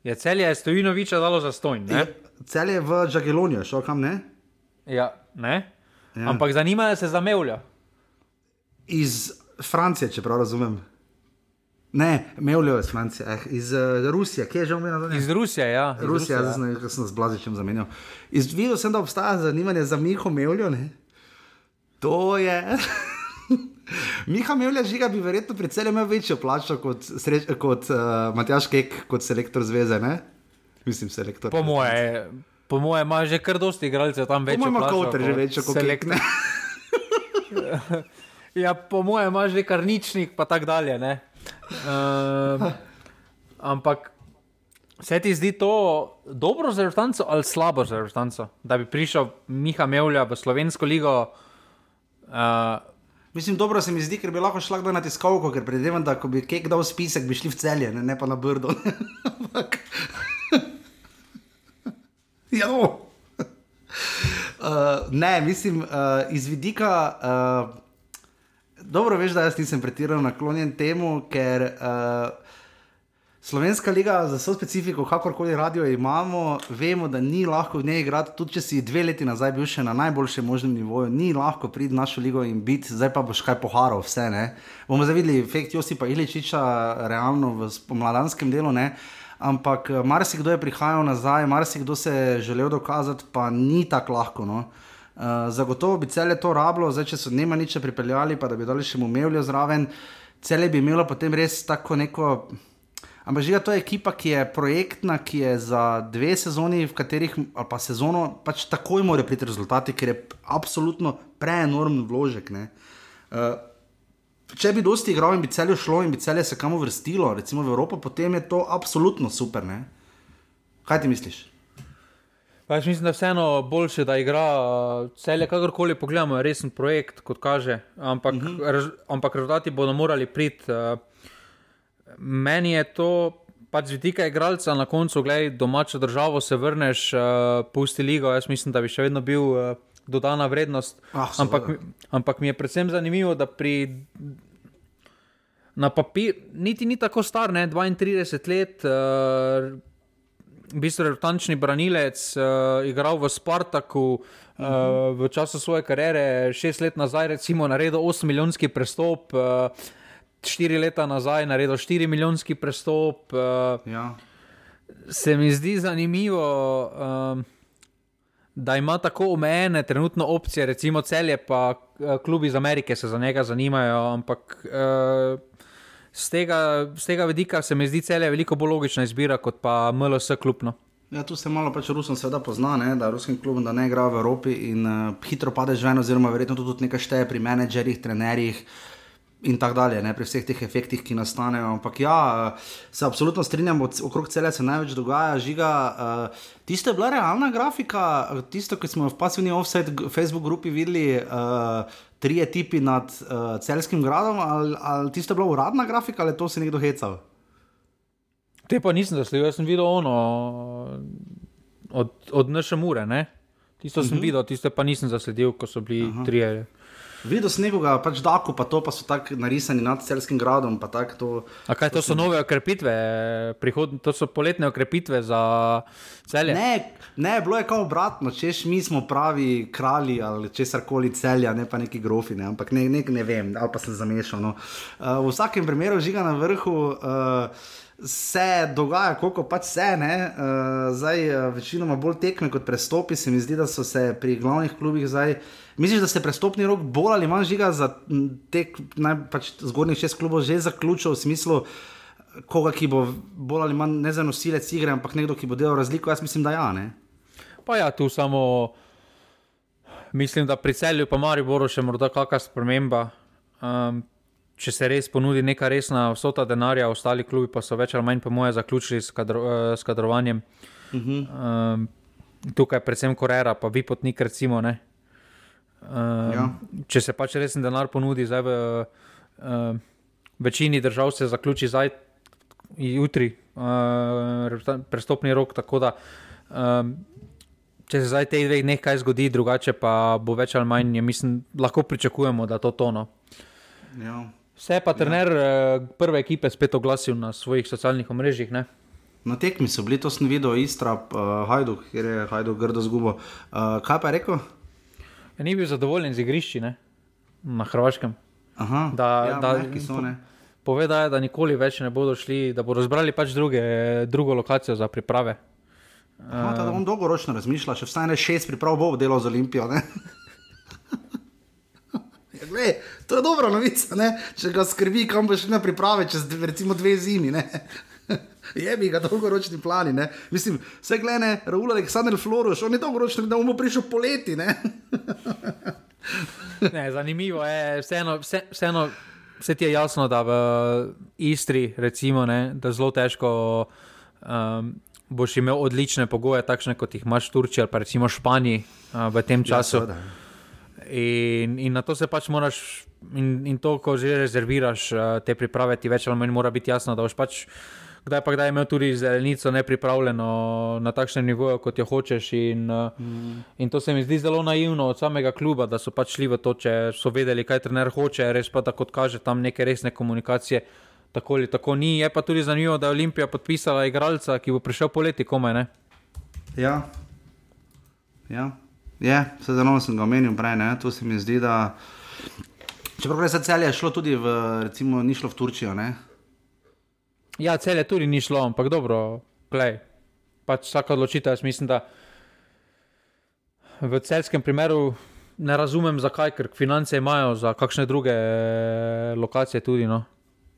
Ja, cel je Stojinoviča dalo za stojn. Ja, cel je v Džageloniju, šel kam ne? Ja, ne. Ja. Ampak zanima se za Mevlja. Iz Francije, če prav razumem. Ne, Mevljo iz Francije, eh, iz uh, Rusije, kje je že omenjeno? Iz Rusije, ja. Iz Rusija, Rusija, ja. Zdaj sem z Blažičem zamenjal. Videla sem, da obstaja zanimanje za Miho Mevljo. Ne? To je. <laughs> Miha Mevlja žiga bi verjetno pri celem imel večjo plačo kot, sreč, kot uh, Matjaš Kek, kot selektor zveze. Ne? Mislim, selektor. Po moje, po moje ima že kar dosti igralcev tam več. Mojem, ima kot že večjo kot selektor. <laughs> ja, po mojem, ima že kar ničnik, pa tako dalje. Uh, ampak se ti zdi to dobro za vrtanco ali slabo za vrtanco, da bi prišel Miha Mevlja v slovensko ligo? Uh, Mislim, dobro se mi zdi, ker bi lahko šla na tiskovko, ker predvidevam, da ko bi kek dal spisek, bi šli v celje, ne, ne pa na brdo. <laughs> ja, no. uh, <laughs> ne, mislim, uh, iz vidika. Uh, dobro veš, da jaz nisem pretirano naklonjen temu, ker uh, Slovenska liga za vso specifiko, kakorkoli radio imamo, vemo, da ni lahko v njej igrati, tudi če si dve leti nazaj bil še na najboljšem možnem nivoju, ni lahko priti v našo ligo in biti, zdaj pa boš kaj poharal, vse ne. Bomo zavideli efekt Josipa Iličiča realno v pomladanskem delu, ne. Ampak eh, marsikdo je prihajal nazaj, marsikdo se je želel dokazati, pa ni tako lahko. No. Uh, zagotovo bi cele to rablo, zdaj če so nema nič pripeljali, pa da bi dali še umevljo zraven, cele bi imelo potem res tako neko. Ampak že to je ekipa, ki je projektna, ki je za dve sezoni, v katerih pa sezono, pač takoj mora priti rezultati, ker je absolutno preenormen vložek. Uh, če bi dosti igral in bi celo šlo in bi celo se kam vrstilo, recimo v Evropo, potem je to absolutno super. Ne? Kaj ti misliš? Pač mislim, da je vseeno boljše, da igra celje, kakorkoli pogledamo, resen projekt, kot kaže, ampak, uh mhm. -huh. ampak rezultati bodo morali priti. Uh, meni je to, pač z vidika igralca, na koncu, gledaj, domačo državo se vrneš, uh, pusti ligo, jaz mislim, da bi še vedno bil dodana vrednost. Ah, ampak, ampak mi je predvsem zanimivo, da pri. Na papir, niti ni tako star, ne? 32 let. Uh, v bistvu retančni branilec, uh, igral v Spartaku, uh, v času svoje kariere, šest let nazaj, recimo, naredil 8 milijonski prestop, uh, štiri leta nazaj, naredil 4 milijonski prestop. Uh, ja. Se mi zdi zanimivo, uh, da ima tako omejene trenutno opcije, recimo celje, pa uh, klubi iz Amerike se za njega zanimajo, ampak. Uh, z tega, z tega vidika se mi zdi celje veliko bolj logična izbira kot pa MLS klubno. Ja, tu se malo pač Rusom seveda pozna, ne, da ruskim klubom da ne igra v Evropi in uh, hitro pade žven, oziroma verjetno tudi nekaj šteje pri menedžerjih, trenerjih. In tako dalje, ne, pri vseh teh efektih, ki nastanejo. Ampak ja, eh, se absolutno strinjam, okrog celja se največ dogaja. Žiga, uh, tisto je bila realna grafika, tisto, ki smo v pasivni offset Facebook grupi videli, uh, tri tipi nad uh, celskim gradom, ali, ali tiste bila uradna grafika ali to si nekdo hecal? Te pa nisem zasledil, jaz sem videl ono od, od naše mure, ne? Tisto sem uh mhm. -huh. videl, tiste pa nisem zasledil, ko so bili tri. Videl sem nekoga, pač Daku, pa to pa so tako narisani nad celskim gradom. Tak, to, A kaj to, so nove okrepitve, prihod, to so poletne okrepitve za celje? Ne, ne bilo je kao obratno, češ mi smo pravi kralji ali česar koli celja, ne pa neki grofi, ne, ampak ne, ne, ne vem, ali pa sem zamešal. No. Uh, v vsakem primeru žiga na vrhu. Uh, se dogaja, koliko pač se ne. Uh, zdaj, uh, večinoma bolj tekme kot prestopi, se mi zdi, da so se pri glavnih klubih zdaj. Misliš, da se prestopni rok bolj ali manj žiga za te pač zgornjih šest klubov že zaključil v smislu koga, ki bo bolj ali manj ne za nosilec igre, ampak nekdo, ki bo delal razliko? Jaz mislim, da ja. Ne? Pa ja, tu samo mislim, da pri celju pa mari bo še morda kakšna sprememba. Um, če se res ponudi neka resna vsota denarja, ostali klubi pa so več ali manj, po moje, zaključili s, kadro, uh, s kadrovanjem. Uh -huh. um, tukaj, predvsem Korera, pa vi potnik, recimo. Um, ja. Če se pač resen denar ponudi, zdaj v uh, večini držav se zaključi zdaj, jutri, uh, prestopni rok. Tako da, um, če se zdaj te dve dni kaj zgodi, drugače pa bo več ali manj, mislim, lahko pričakujemo, da to tono. Ja. Vse pa trener ja. prve ekipe spet oglasil na svojih socialnih omrežjih. Ne? Na tekmi so bili, to sem videl, Istra, uh, Hajduk, kjer je Hajduk grdo zgubo. Uh, kaj pa je rekel? Ja, ni bil zadovoljen z igrišči ne? na Hrvaškem. Aha, da, ja, da, so, Povedal je, da nikoli več ne bodo šli, da bodo razbrali pač druge, drugo lokacijo za priprave. Aha, uh, on dolgoročno razmišlja, če vsaj ne šest priprav bo delal z Olimpijo. <laughs> Gle, to je dobra novica, ne? če ga skrbi, kam boš na priprave, čez recimo dve zimi. <laughs> Je bi ga dolgoročni plani. Ne? Mislim, vse glede, Raul Aleksandr Floroš, on je dolgoročni, da bomo prišli poleti. Ne? <laughs> ne, zanimivo je, vseeno, vse, vseeno vse ti je jasno, da v Istri, recimo, ne, da zelo težko. Um, Boš imel odlične pogoje, takšne kot jih imaš v Turčiji ali pa recimo v Španiji uh, v tem ja, času. Ja, In, in na to se pač moraš, in, in to, ko že rezerviraš uh, te priprave, ti več ali manj mora biti jasno, da boš pač kdaj pa kdaj imel tudi zelenico nepripravljeno na takšnem nivoju, kot jo hočeš. In, uh, mm. in to se mi zdi zelo naivno od samega kluba, da so pač šli v to, če so vedeli, kaj trener hoče, res pa da kot kaže tam neke resne komunikacije. Tako ali tako ni. Je pa tudi zanimivo, da je Olimpija podpisala igralca, ki bo prišel poleti komaj. Ne? Ja. Ja. Je, se zelo sem ga omenil prej, ne? tu se mi zdi, da. Čeprav se celje šlo tudi v, recimo, ni šlo v Turčijo. Ne? Ja, celje tudi ni šlo, ampak dobro, klej. Pač vsaka odločitev, jaz mislim, da v celskem primeru ne razumem, zakaj, ker finance imajo za kakšne druge lokacije tudi. No?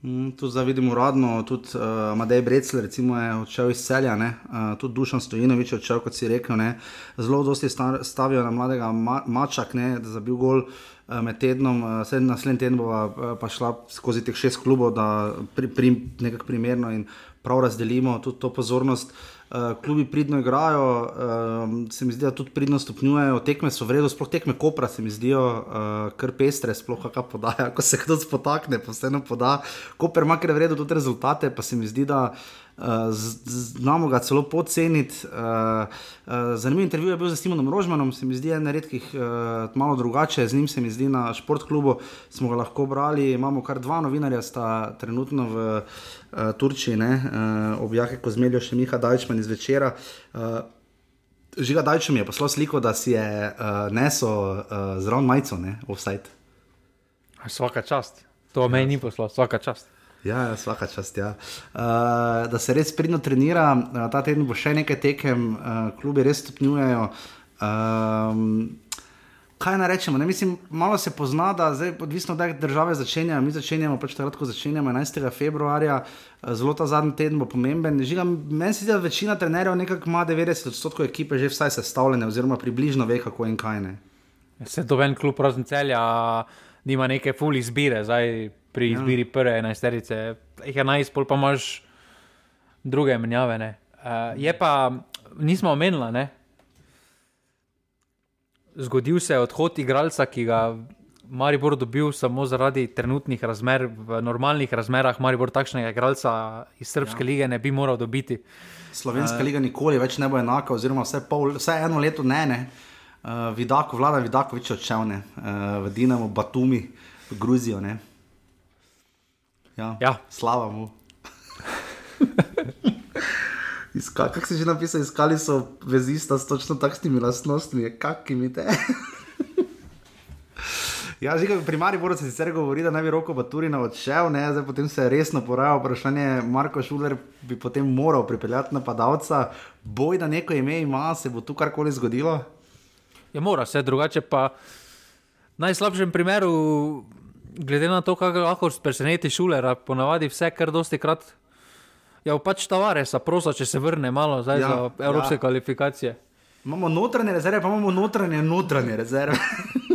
Mm, tu zdaj vidimo uradno, tudi uh, Madej Brecel, recimo, je odšel iz celja, uh, tudi Dušan Stojinovič je odšel, kot si rekel. Ne? Zelo dosti stavijo na mladega ma Mačak, ne? da za bil gol uh, med tednom, uh, naslednji teden bo uh, pa šla skozi teh šest klubov, da pri, pri, nekako primerno in prav razdelimo tudi to pozornost. Uh, klubi pridno igrajo, uh, se mi zdi, da tudi pridno stopnjujejo, tekme so vredne, sploh tekme kopra se mi zdijo uh, kar pestre, sploh kakšna podaja, <laughs> ko se kdo spotakne, pa vseeno poda. Koper ima kar vredno tudi rezultate, pa se mi zdi, da. Uh, znamo ga celo podceniti. Uh, uh, zanimiv intervju je bil z Simonom Rožmanom, se mi zdi en redkih, malo drugače, z njim se mi zdi na športklubu, smo ga lahko brali. Imamo kar dva novinarja, sta trenutno v Turčiji, uh, objake Kozmeljo, še Miha Dajčman iz večera. Žiga Dajčman mi je poslal sliko, da si je uh, nesel uh, zraven majico, ne, offside. Vsaka čast, to meni ni poslal, vsaka čast. Ja, ja, vsaka čast. Ja. Uh, da se res pridno trenira, uh, ta teden bo še nekaj tekem, uh, klubi res stopnjujejo. Um, kaj naj rečemo? Ne, mislim, malo se pozna, da zdaj, odvisno od države začenjajo. Mi začenjamo pač takrat, ko začenjamo 11. februarja, zelo ta zadnji teden bo pomemben. Meni se zdi, da večina trenerjev nekako ima 90% ekipe že vsaj sestavljene, oziroma približno ve, kako in kaj ne. Se doben klub razen celja, nima neke fully izbire. Zdaj, pri ja. izbiri prve enajsterice, jih enajst, pa imaš druge menjave. Uh, je pa, nismo omenili, zgodil se je odhod igralca, ki ga. Maribor dobil samo zaradi trenutnih razmer, v normalnih razmerah, Maribor takšnega igralca iz Srpske ja. lige ne bi moral dobiti. Slovenska uh, liga nikoli več ne bo enaka, oziroma vse, pol, vse eno leto ne. ne. Uh, Vidako, vlada Vidako, več odšel ne, uh, v Dinamo, Batumi, v Gruzijo. Ne. Ja, ja. Slava mu. <laughs> Kako si že napisal, iskali so vezista s točno takšnimi lastnostmi, kakimi te. <laughs> Ja, že pri Mariboru se sicer govori, da naj bi roko Baturina odšel, ne? zdaj potem se je resno porajal vprašanje, Marko Šuler bi potem moral pripeljati napadalca. Boj, da neko ime ima, se bo tu karkoli zgodilo. Je ja, mora se, drugače pa v najslabšem primeru, glede na to, kako lahko preseneti Šulera, ponavadi vse, kar dosti krat. Ja, pač Tavaresa, prosim, če se vrne malo ja, za evropske ja. kvalifikacije. Imamo notranje rezerve, pa imamo notranje, notranje rezerve. <laughs>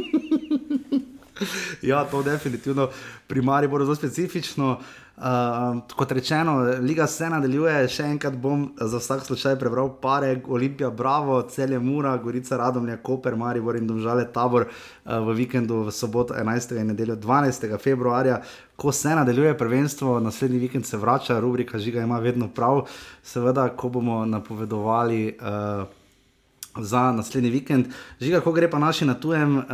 <laughs> ja, to definitivno pri Mari bo zelo specifično. Uh, kot rečeno, Liga se nadaljuje, še enkrat bom za vsak slučaj prebral pare, Olimpija, Bravo, Celje Mura, Gorica, Radomlja, Koper, Maribor in Domžale Tabor uh, v vikendu v soboto 11. in nedeljo 12. februarja. Ko se nadaljuje prvenstvo, naslednji vikend se vrača, rubrika Žiga ima vedno prav, seveda, ko bomo napovedovali. Uh, za naslednji vikend. Žiga, ko gre pa naši na tujem, uh,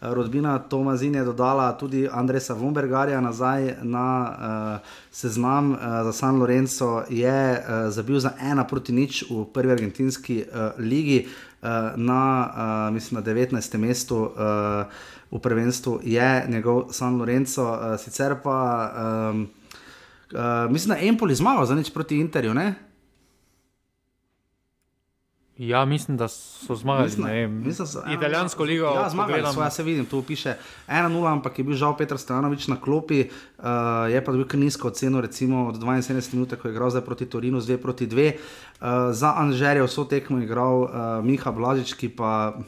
rodbina Tomazin je dodala tudi Andresa Vombergarja nazaj na uh, seznam uh, za San Lorenzo, je uh, zabil za ena proti nič v prvi argentinski uh, ligi. Na, uh, mislim, na 19. mestu uh, v prvenstvu je njegov San Lorenzo, uh, sicer pa um, uh, mislim, da je Empoli zmagal za nič proti Interju. Ne? Ja, mislim, da so zmagali. Mislim, mislim, so, Italijansko ligo. Ja, zmagali so, ja se vidim, tu piše 1-0, ampak je bil žal Petr Stanovič na klopi, uh, je pa dobil nizko oceno, recimo od 72 minut, ko je igral zdaj proti Torinu, zdaj proti 2. Uh, eh, za Anžerje vso tekmo je igral uh, Miha Blažič, ki pa.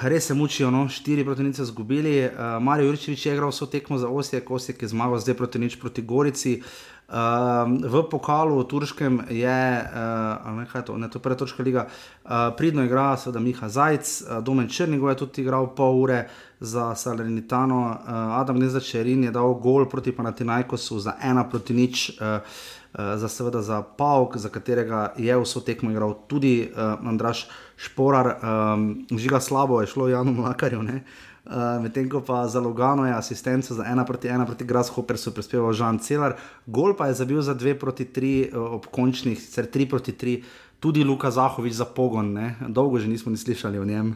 Res se mučijo, no? štiri proti nič izgubili. Uh, Marijo Jurčevič je igral vso tekmo za Osijek, Osijek je zmagal zdaj proti nič proti Gorici. Uh, v pokalu v Turškem je, uh, ne, to, ne, to je prva točka liga, uh, pridno igra, seveda Miha Zajc, uh, Domen Črnigo je tudi igral pol ure za Salernitano, uh, Adam Nezačerin je dal gol proti Panatinajkosu za ena proti nič, uh, za seveda za Pauk, za katerega je vso tekmo igral tudi uh, Andraš Šporar, um, žiga slabo je šlo Janu Mlakarju. Uh, Uh, Medtem ko pa za Logano je asistenca za ena proti ena proti Grasshoppersu prispeval Žan Celar, gol pa je zabil za dve proti tri uh, ob končnih, sicer tri proti tri, tudi Luka Zahovič za pogon, ne? dolgo že nismo ni slišali o njem.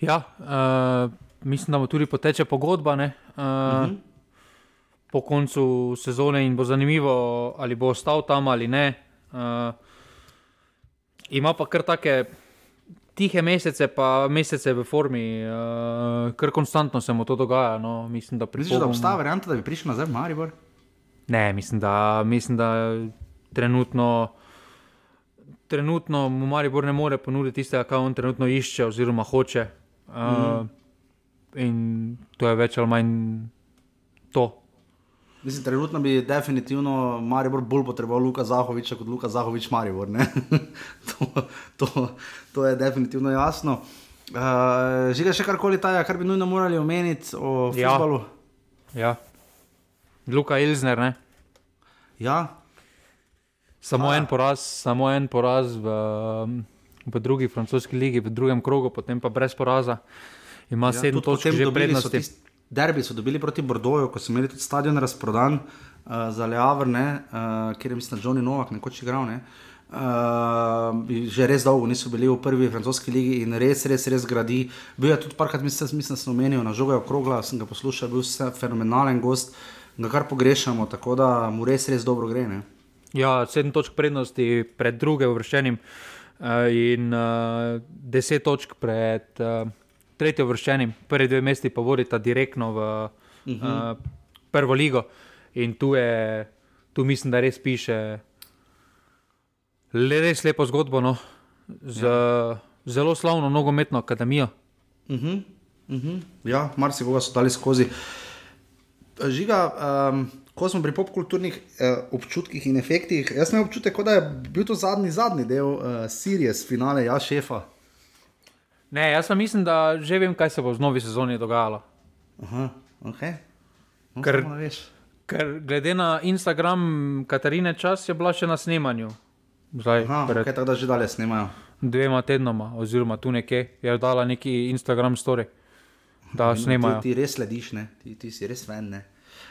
Ja, uh, mislim, da mu tudi poteče pogodba. Uh, uh -huh. Po koncu sezone in bo zanimivo, ali bo ostal tam ali ne. Uh, ima pa kar take tihe mesece, pa mesece v formi, uh, kar konstantno se mu to dogaja. No, mislim, da Misliš, da obstaja varianta, da bi prišel nazaj v Maribor? Ne, mislim, da, mislim, da trenutno, trenutno mu Maribor ne more ponuditi tistega, kar on trenutno išče oziroma hoče. Uh, mm. In to je več ali manj to. Mislim, trenutno bi definitivno Maribor bolj potreboval Luka Zahoviča kot Luka Zahovič Maribor. <laughs> to, to, to je definitivno jasno. Uh, Že ga še karkoli taja, kar bi nujno morali omeniti o ja. futbalu. Ja. Luka Ilzner. Ne? Ja. Samo en poraz, samo en poraz v, v drugi francoski ligi, v drugem krogu, potem pa brez poraza. Ima ja, sedem točk, že prednosti derbi so dobili proti Bordoju, ko so imeli tudi stadion razprodan uh, za Leavr, uh, kjer je mislim, Johnny Novak nekoč igral. Ne? Uh, že res dolgo niso bili v prvi francoski ligi in res, res, res gradi. Bil je tudi parkrat, mislim, da sem omenil na žogo okrogla, sem ga poslušal, bil je fenomenalen gost, ga kar pogrešamo, tako da mu res, res dobro gre. Ne? Ja, sedem točk prednosti pred drugim vrščenim uh, in uh, deset točk pred. Uh, tretjo vrščenim, prvi dve mesti pa vodita direktno v uh -huh. uh, prvo ligo. In tu, je, tu mislim, da res piše le res lepo zgodbo no? z ja. zelo slavno nogometno akademijo. Uh -huh. Uh -huh. Ja, marsikoga so dali skozi. Žiga, um, ko smo pri popkulturnih uh, občutkih in efektih, jaz imam občutek, da je bil to zadnji, zadnji del uh, Sirije, finale, ja, šefa. Ne, jaz pa mislim, da že vem, kaj se bo z novi sezoni dogajalo. Aha, okay. no, ker, ker glede na Instagram, Katarine čas je bila še na snemanju. Zdaj, Aha, pred, okay, tako da že dalje snemajo. Dvema tednoma, oziroma tu nekje je dala neki Instagram story, da no, snemajo. Ti, ti res slediš, ti, ti si res ven.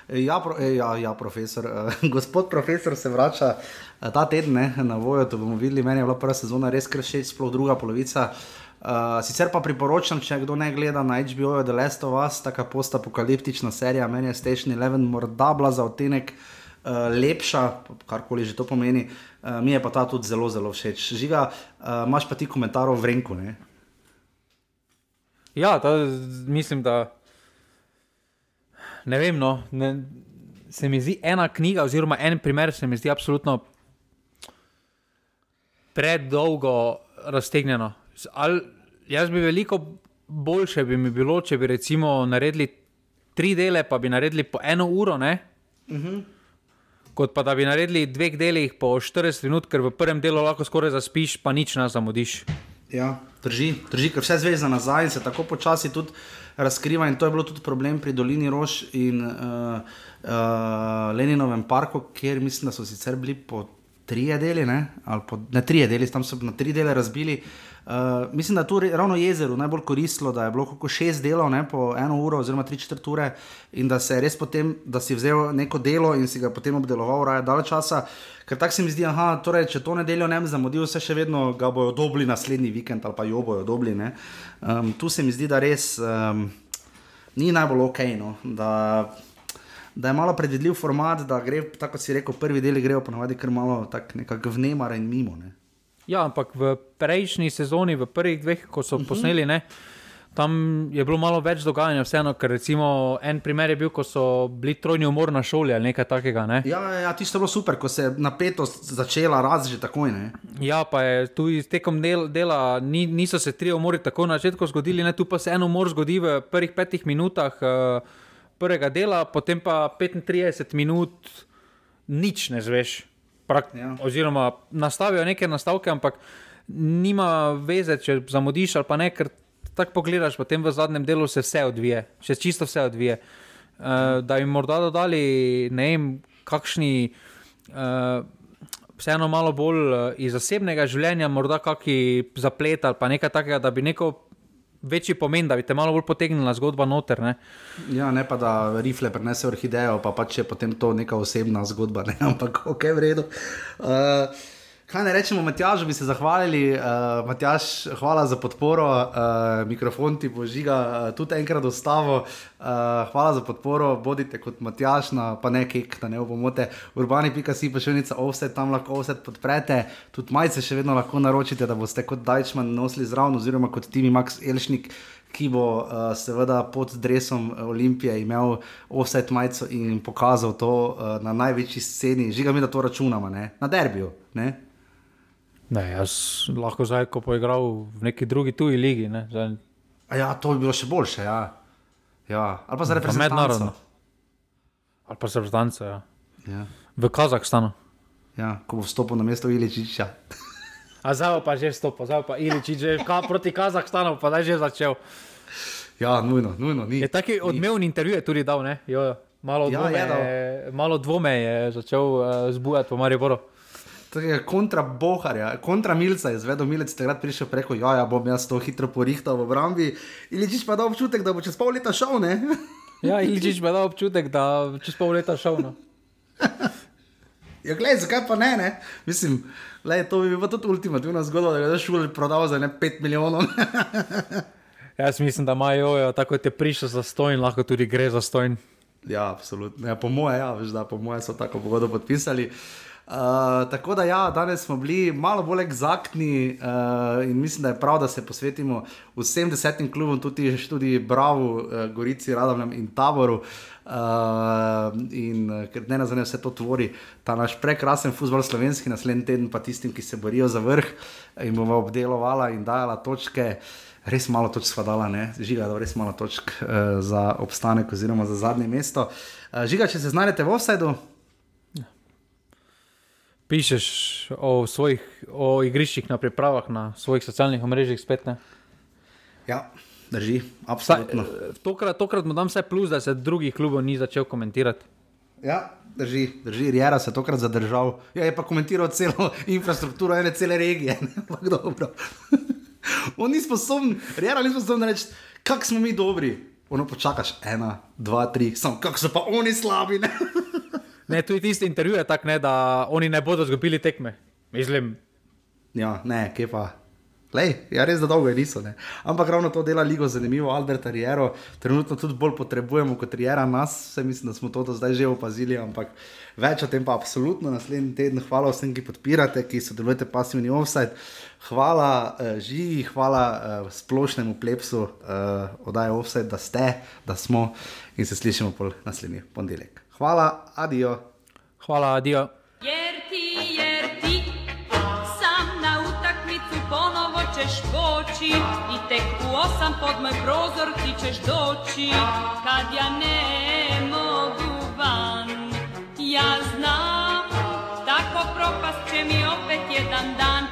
Ja, pro, ja, ja, profesor. <laughs> Gospod profesor se vrača ta teden ne, na vojo. To bomo videli. Meni je bila prva sezona res krščen, sploh druga polovica. Uh, sicer pa priporočam, če kdo ne gleda na HBO, The Last of Us, taka post-apokaliptična serija, meni je Station 11 morda bila za odtenek uh, lepša, karkoli že to pomeni. Uh, mi je pa ta tudi zelo, zelo všeč. Žiga, uh, imaš pa ti komentar o Vrenku. Ne? Ja, ta, mislim, da ne vem. No, ne, se mi zdi ena knjiga, oziroma en primer, se mi zdi absolutno predolgo raztegnjeno. Al, jaz bi veliko boljše bi mi bilo, če bi recimo naredili tri dele, pa bi naredili po eno uro, uh -huh. Kot pa da bi naredili dveh delih po 40 minut, ker v prvem delu lahko skoraj zaspiš, pa nič ne zamudiš. Ja, drži, drži, ker vse zveza nazaj in se tako počasi tudi razkriva. In to je bilo tudi problem pri Dolini Rož in uh, uh, Leninovem parku, kjer mislim, da so sicer bili po tri deli, ne, po, ne tri deli, tam so na tri dele razbili. Uh, mislim, da je tu ravno jezero najbolj koristilo, da je bilo kako šest delov, ne, po eno uro, oziroma tri četrt ure, in da se je res potem, da si vzel neko delo in si ga potem obdeloval, raje dalj časa. Ker tako se mi zdi, aha, torej, če to nedeljo ne bi zamudil, se še vedno ga bojo dobili naslednji vikend ali pa jo bojo dobili. Um, tu se mi zdi, da res um, ni najbolj ok. No, da, da je malo predvidljiv format, da gre, tako si rekel, prvi deli grejo ponovadi kar malo nekako vnemar in mimo. Ne. Ja, ampak v prejšnji sezoni, v prvih dveh, ko so uh mhm. -huh. posneli, ne, tam je bilo malo več dogajanja, vseeno, ker recimo en primer je bil, ko so bili trojni umor na šoli ali nekaj takega. Ne. Ja, ja, tisto je bilo super, ko se je napetost začela razviti že takoj. Ne. Ja, pa je tu tekom del, dela, ni, niso se tri umori tako na začetku zgodili, ne, tu pa se en umor zgodi v prvih petih minutah. Uh, prvega dela, potem pa 35 minut nič ne zveš. Prak, ja. Oziroma, nastavijo neke nastavke, ampak nima veze, če zamudiš ali pa ne, ker tako pogledaš, potem v zadnjem delu se vse odvije, še čisto vse odvije. Uh, da bi morda dodali, ne vem, kakšni. Uh, Vseeno malo bolj iz zasebnega življenja, morda kakšni zaplet ali pa nekaj takega, da bi neko večji pomen, da bi te malo bolj potegnila zgodba noter. Ne? Ja, ne pa da rifle prenese orhidejo, pa pa če je potem to neka osebna zgodba, ne? <laughs> ampak ok, v redu. Uh, Kaj ne rečemo, Matjaž, bi se zahvalili. Uh, Matjaž, hvala za podporo, uh, mikrofon ti božiga, uh, tudi enkrat ostavo. Uh, hvala za podporo, bodite kot Matjaž, na, pa ne kek, da ne obomote. Urbani.si pa še nekaj offset, tam lahko offset podprete. Tudi majce še vedno lahko naročite, da boste kot Dajčman nosili zraven, oziroma kot Timi Max Elšnik. Ki bo uh, seveda pod drevesom Olimpije imel offset majico in pokazal to uh, na največji sceni, žiga mi, da to računamo, ne? na derbiju. Ne? Ne, jaz lahko zdaj, ko poigral v neki drugi tuji ligi. Ne, ja, to bi bilo še boljše. Ja. Ja. Ali pa za reprezentativno. Ali pa za reprezentativno. Ja. Ja. V Kazahstanu. Ja, ko bo vstopil na mesto Iličiča. A zdaj pa že vstopil, zdaj pa Iličič, že ka, proti Kazahstanu, pa zdaj že začel. Ja, nujno, nujno. Ni, je taki odmeven intervju tudi dal, ne? Jo, malo, ja, dvome, je, malo dvome je začel uh, zbujati po Mariboru. Kontra Boharja, kontra Milca je zvedel, Milec je takrat prišel preko, ja, ja, bom jaz to hitro porihtal v obrambi. Iličič pa da občutek, da bo čez pol leta šel, ne? <laughs> ja, Iličič pa da občutek, da bo čez pol leta šel. No. <laughs> ja, gledaj, zakaj pa ne, ne? Mislim, le, to bi bila tudi ultimativna zgodba, da bi šul prodal za ne 5 milijonov. <laughs> Jaz mislim, da imajo, tako te prišel za stojn, lahko tudi gre za stojn. Ja, absolutno. Ja, po moje, ja, veš, da po moje so tako pogodbo podpisali. Uh, Uh, tako da, ja, danes smo bili malo bolj egzaktni uh, in mislim, da je prav, da se posvetimo vsem desetim klubom, tudi, tudi Bravo, uh, Gorici, Radovnem in Taboru. Uh, in ker ne nazadnje vse to tvori ta naš prekrasen futbol slovenski, naslednji teden pa tistim, ki se borijo za vrh in bomo obdelovala in dajala točke. Res malo točk smo dala, žiga, da res malo točk uh, za obstanek oziroma za zadnje mesto. Uh, žiga, če se znajdete v offsajdu pišeš o svojih o igriščih na pripravah na svojih socialnih mrežah spet. Ne? Ja, drži, absolutno. Sa, tokrat, tokrat mu dam vse plus, da se drugih klubov ni začel komentirati. Ja, drži, drži, Rjera se je tokrat zadržal. Ja, je pa komentiral celo <laughs> infrastrukturo ene cele regije. <laughs> On ni sposoben, Rjera ni sposoben reči, kako smo mi dobri. Ono počakaš, ena, dva, tri, samo kako so pa oni slabi. <laughs> Ne, tudi tisti intervju je tako, da oni ne bodo izgubili tekme. Mislim. Ja, ne, kje pa. Lej, ja, res da dolgo je niso. Ne. Ampak ravno to dela ligo zanimivo, Albert Riero, trenutno tudi bolj potrebujemo kot Riera nas, vse mislim, da smo to do zdaj že opazili, ampak več o tem pa absolutno naslednji teden. Hvala vsem, ki podpirate, ki sodelujete pasivni offside. Hvala uh, Žigi, hvala uh, splošnemu plepsu uh, oddaje offside, da ste, da smo in se slišimo pol naslednji ponedeljek. Hvala, adijo. Hvala, adijo. Jer ti, jer ti, sam na utakmicu ponovo ćeš poći i tek u osam pod moj prozor ti ćeš doći kad ja ne mogu van. Ja znam, tako propast će mi opet jedan dan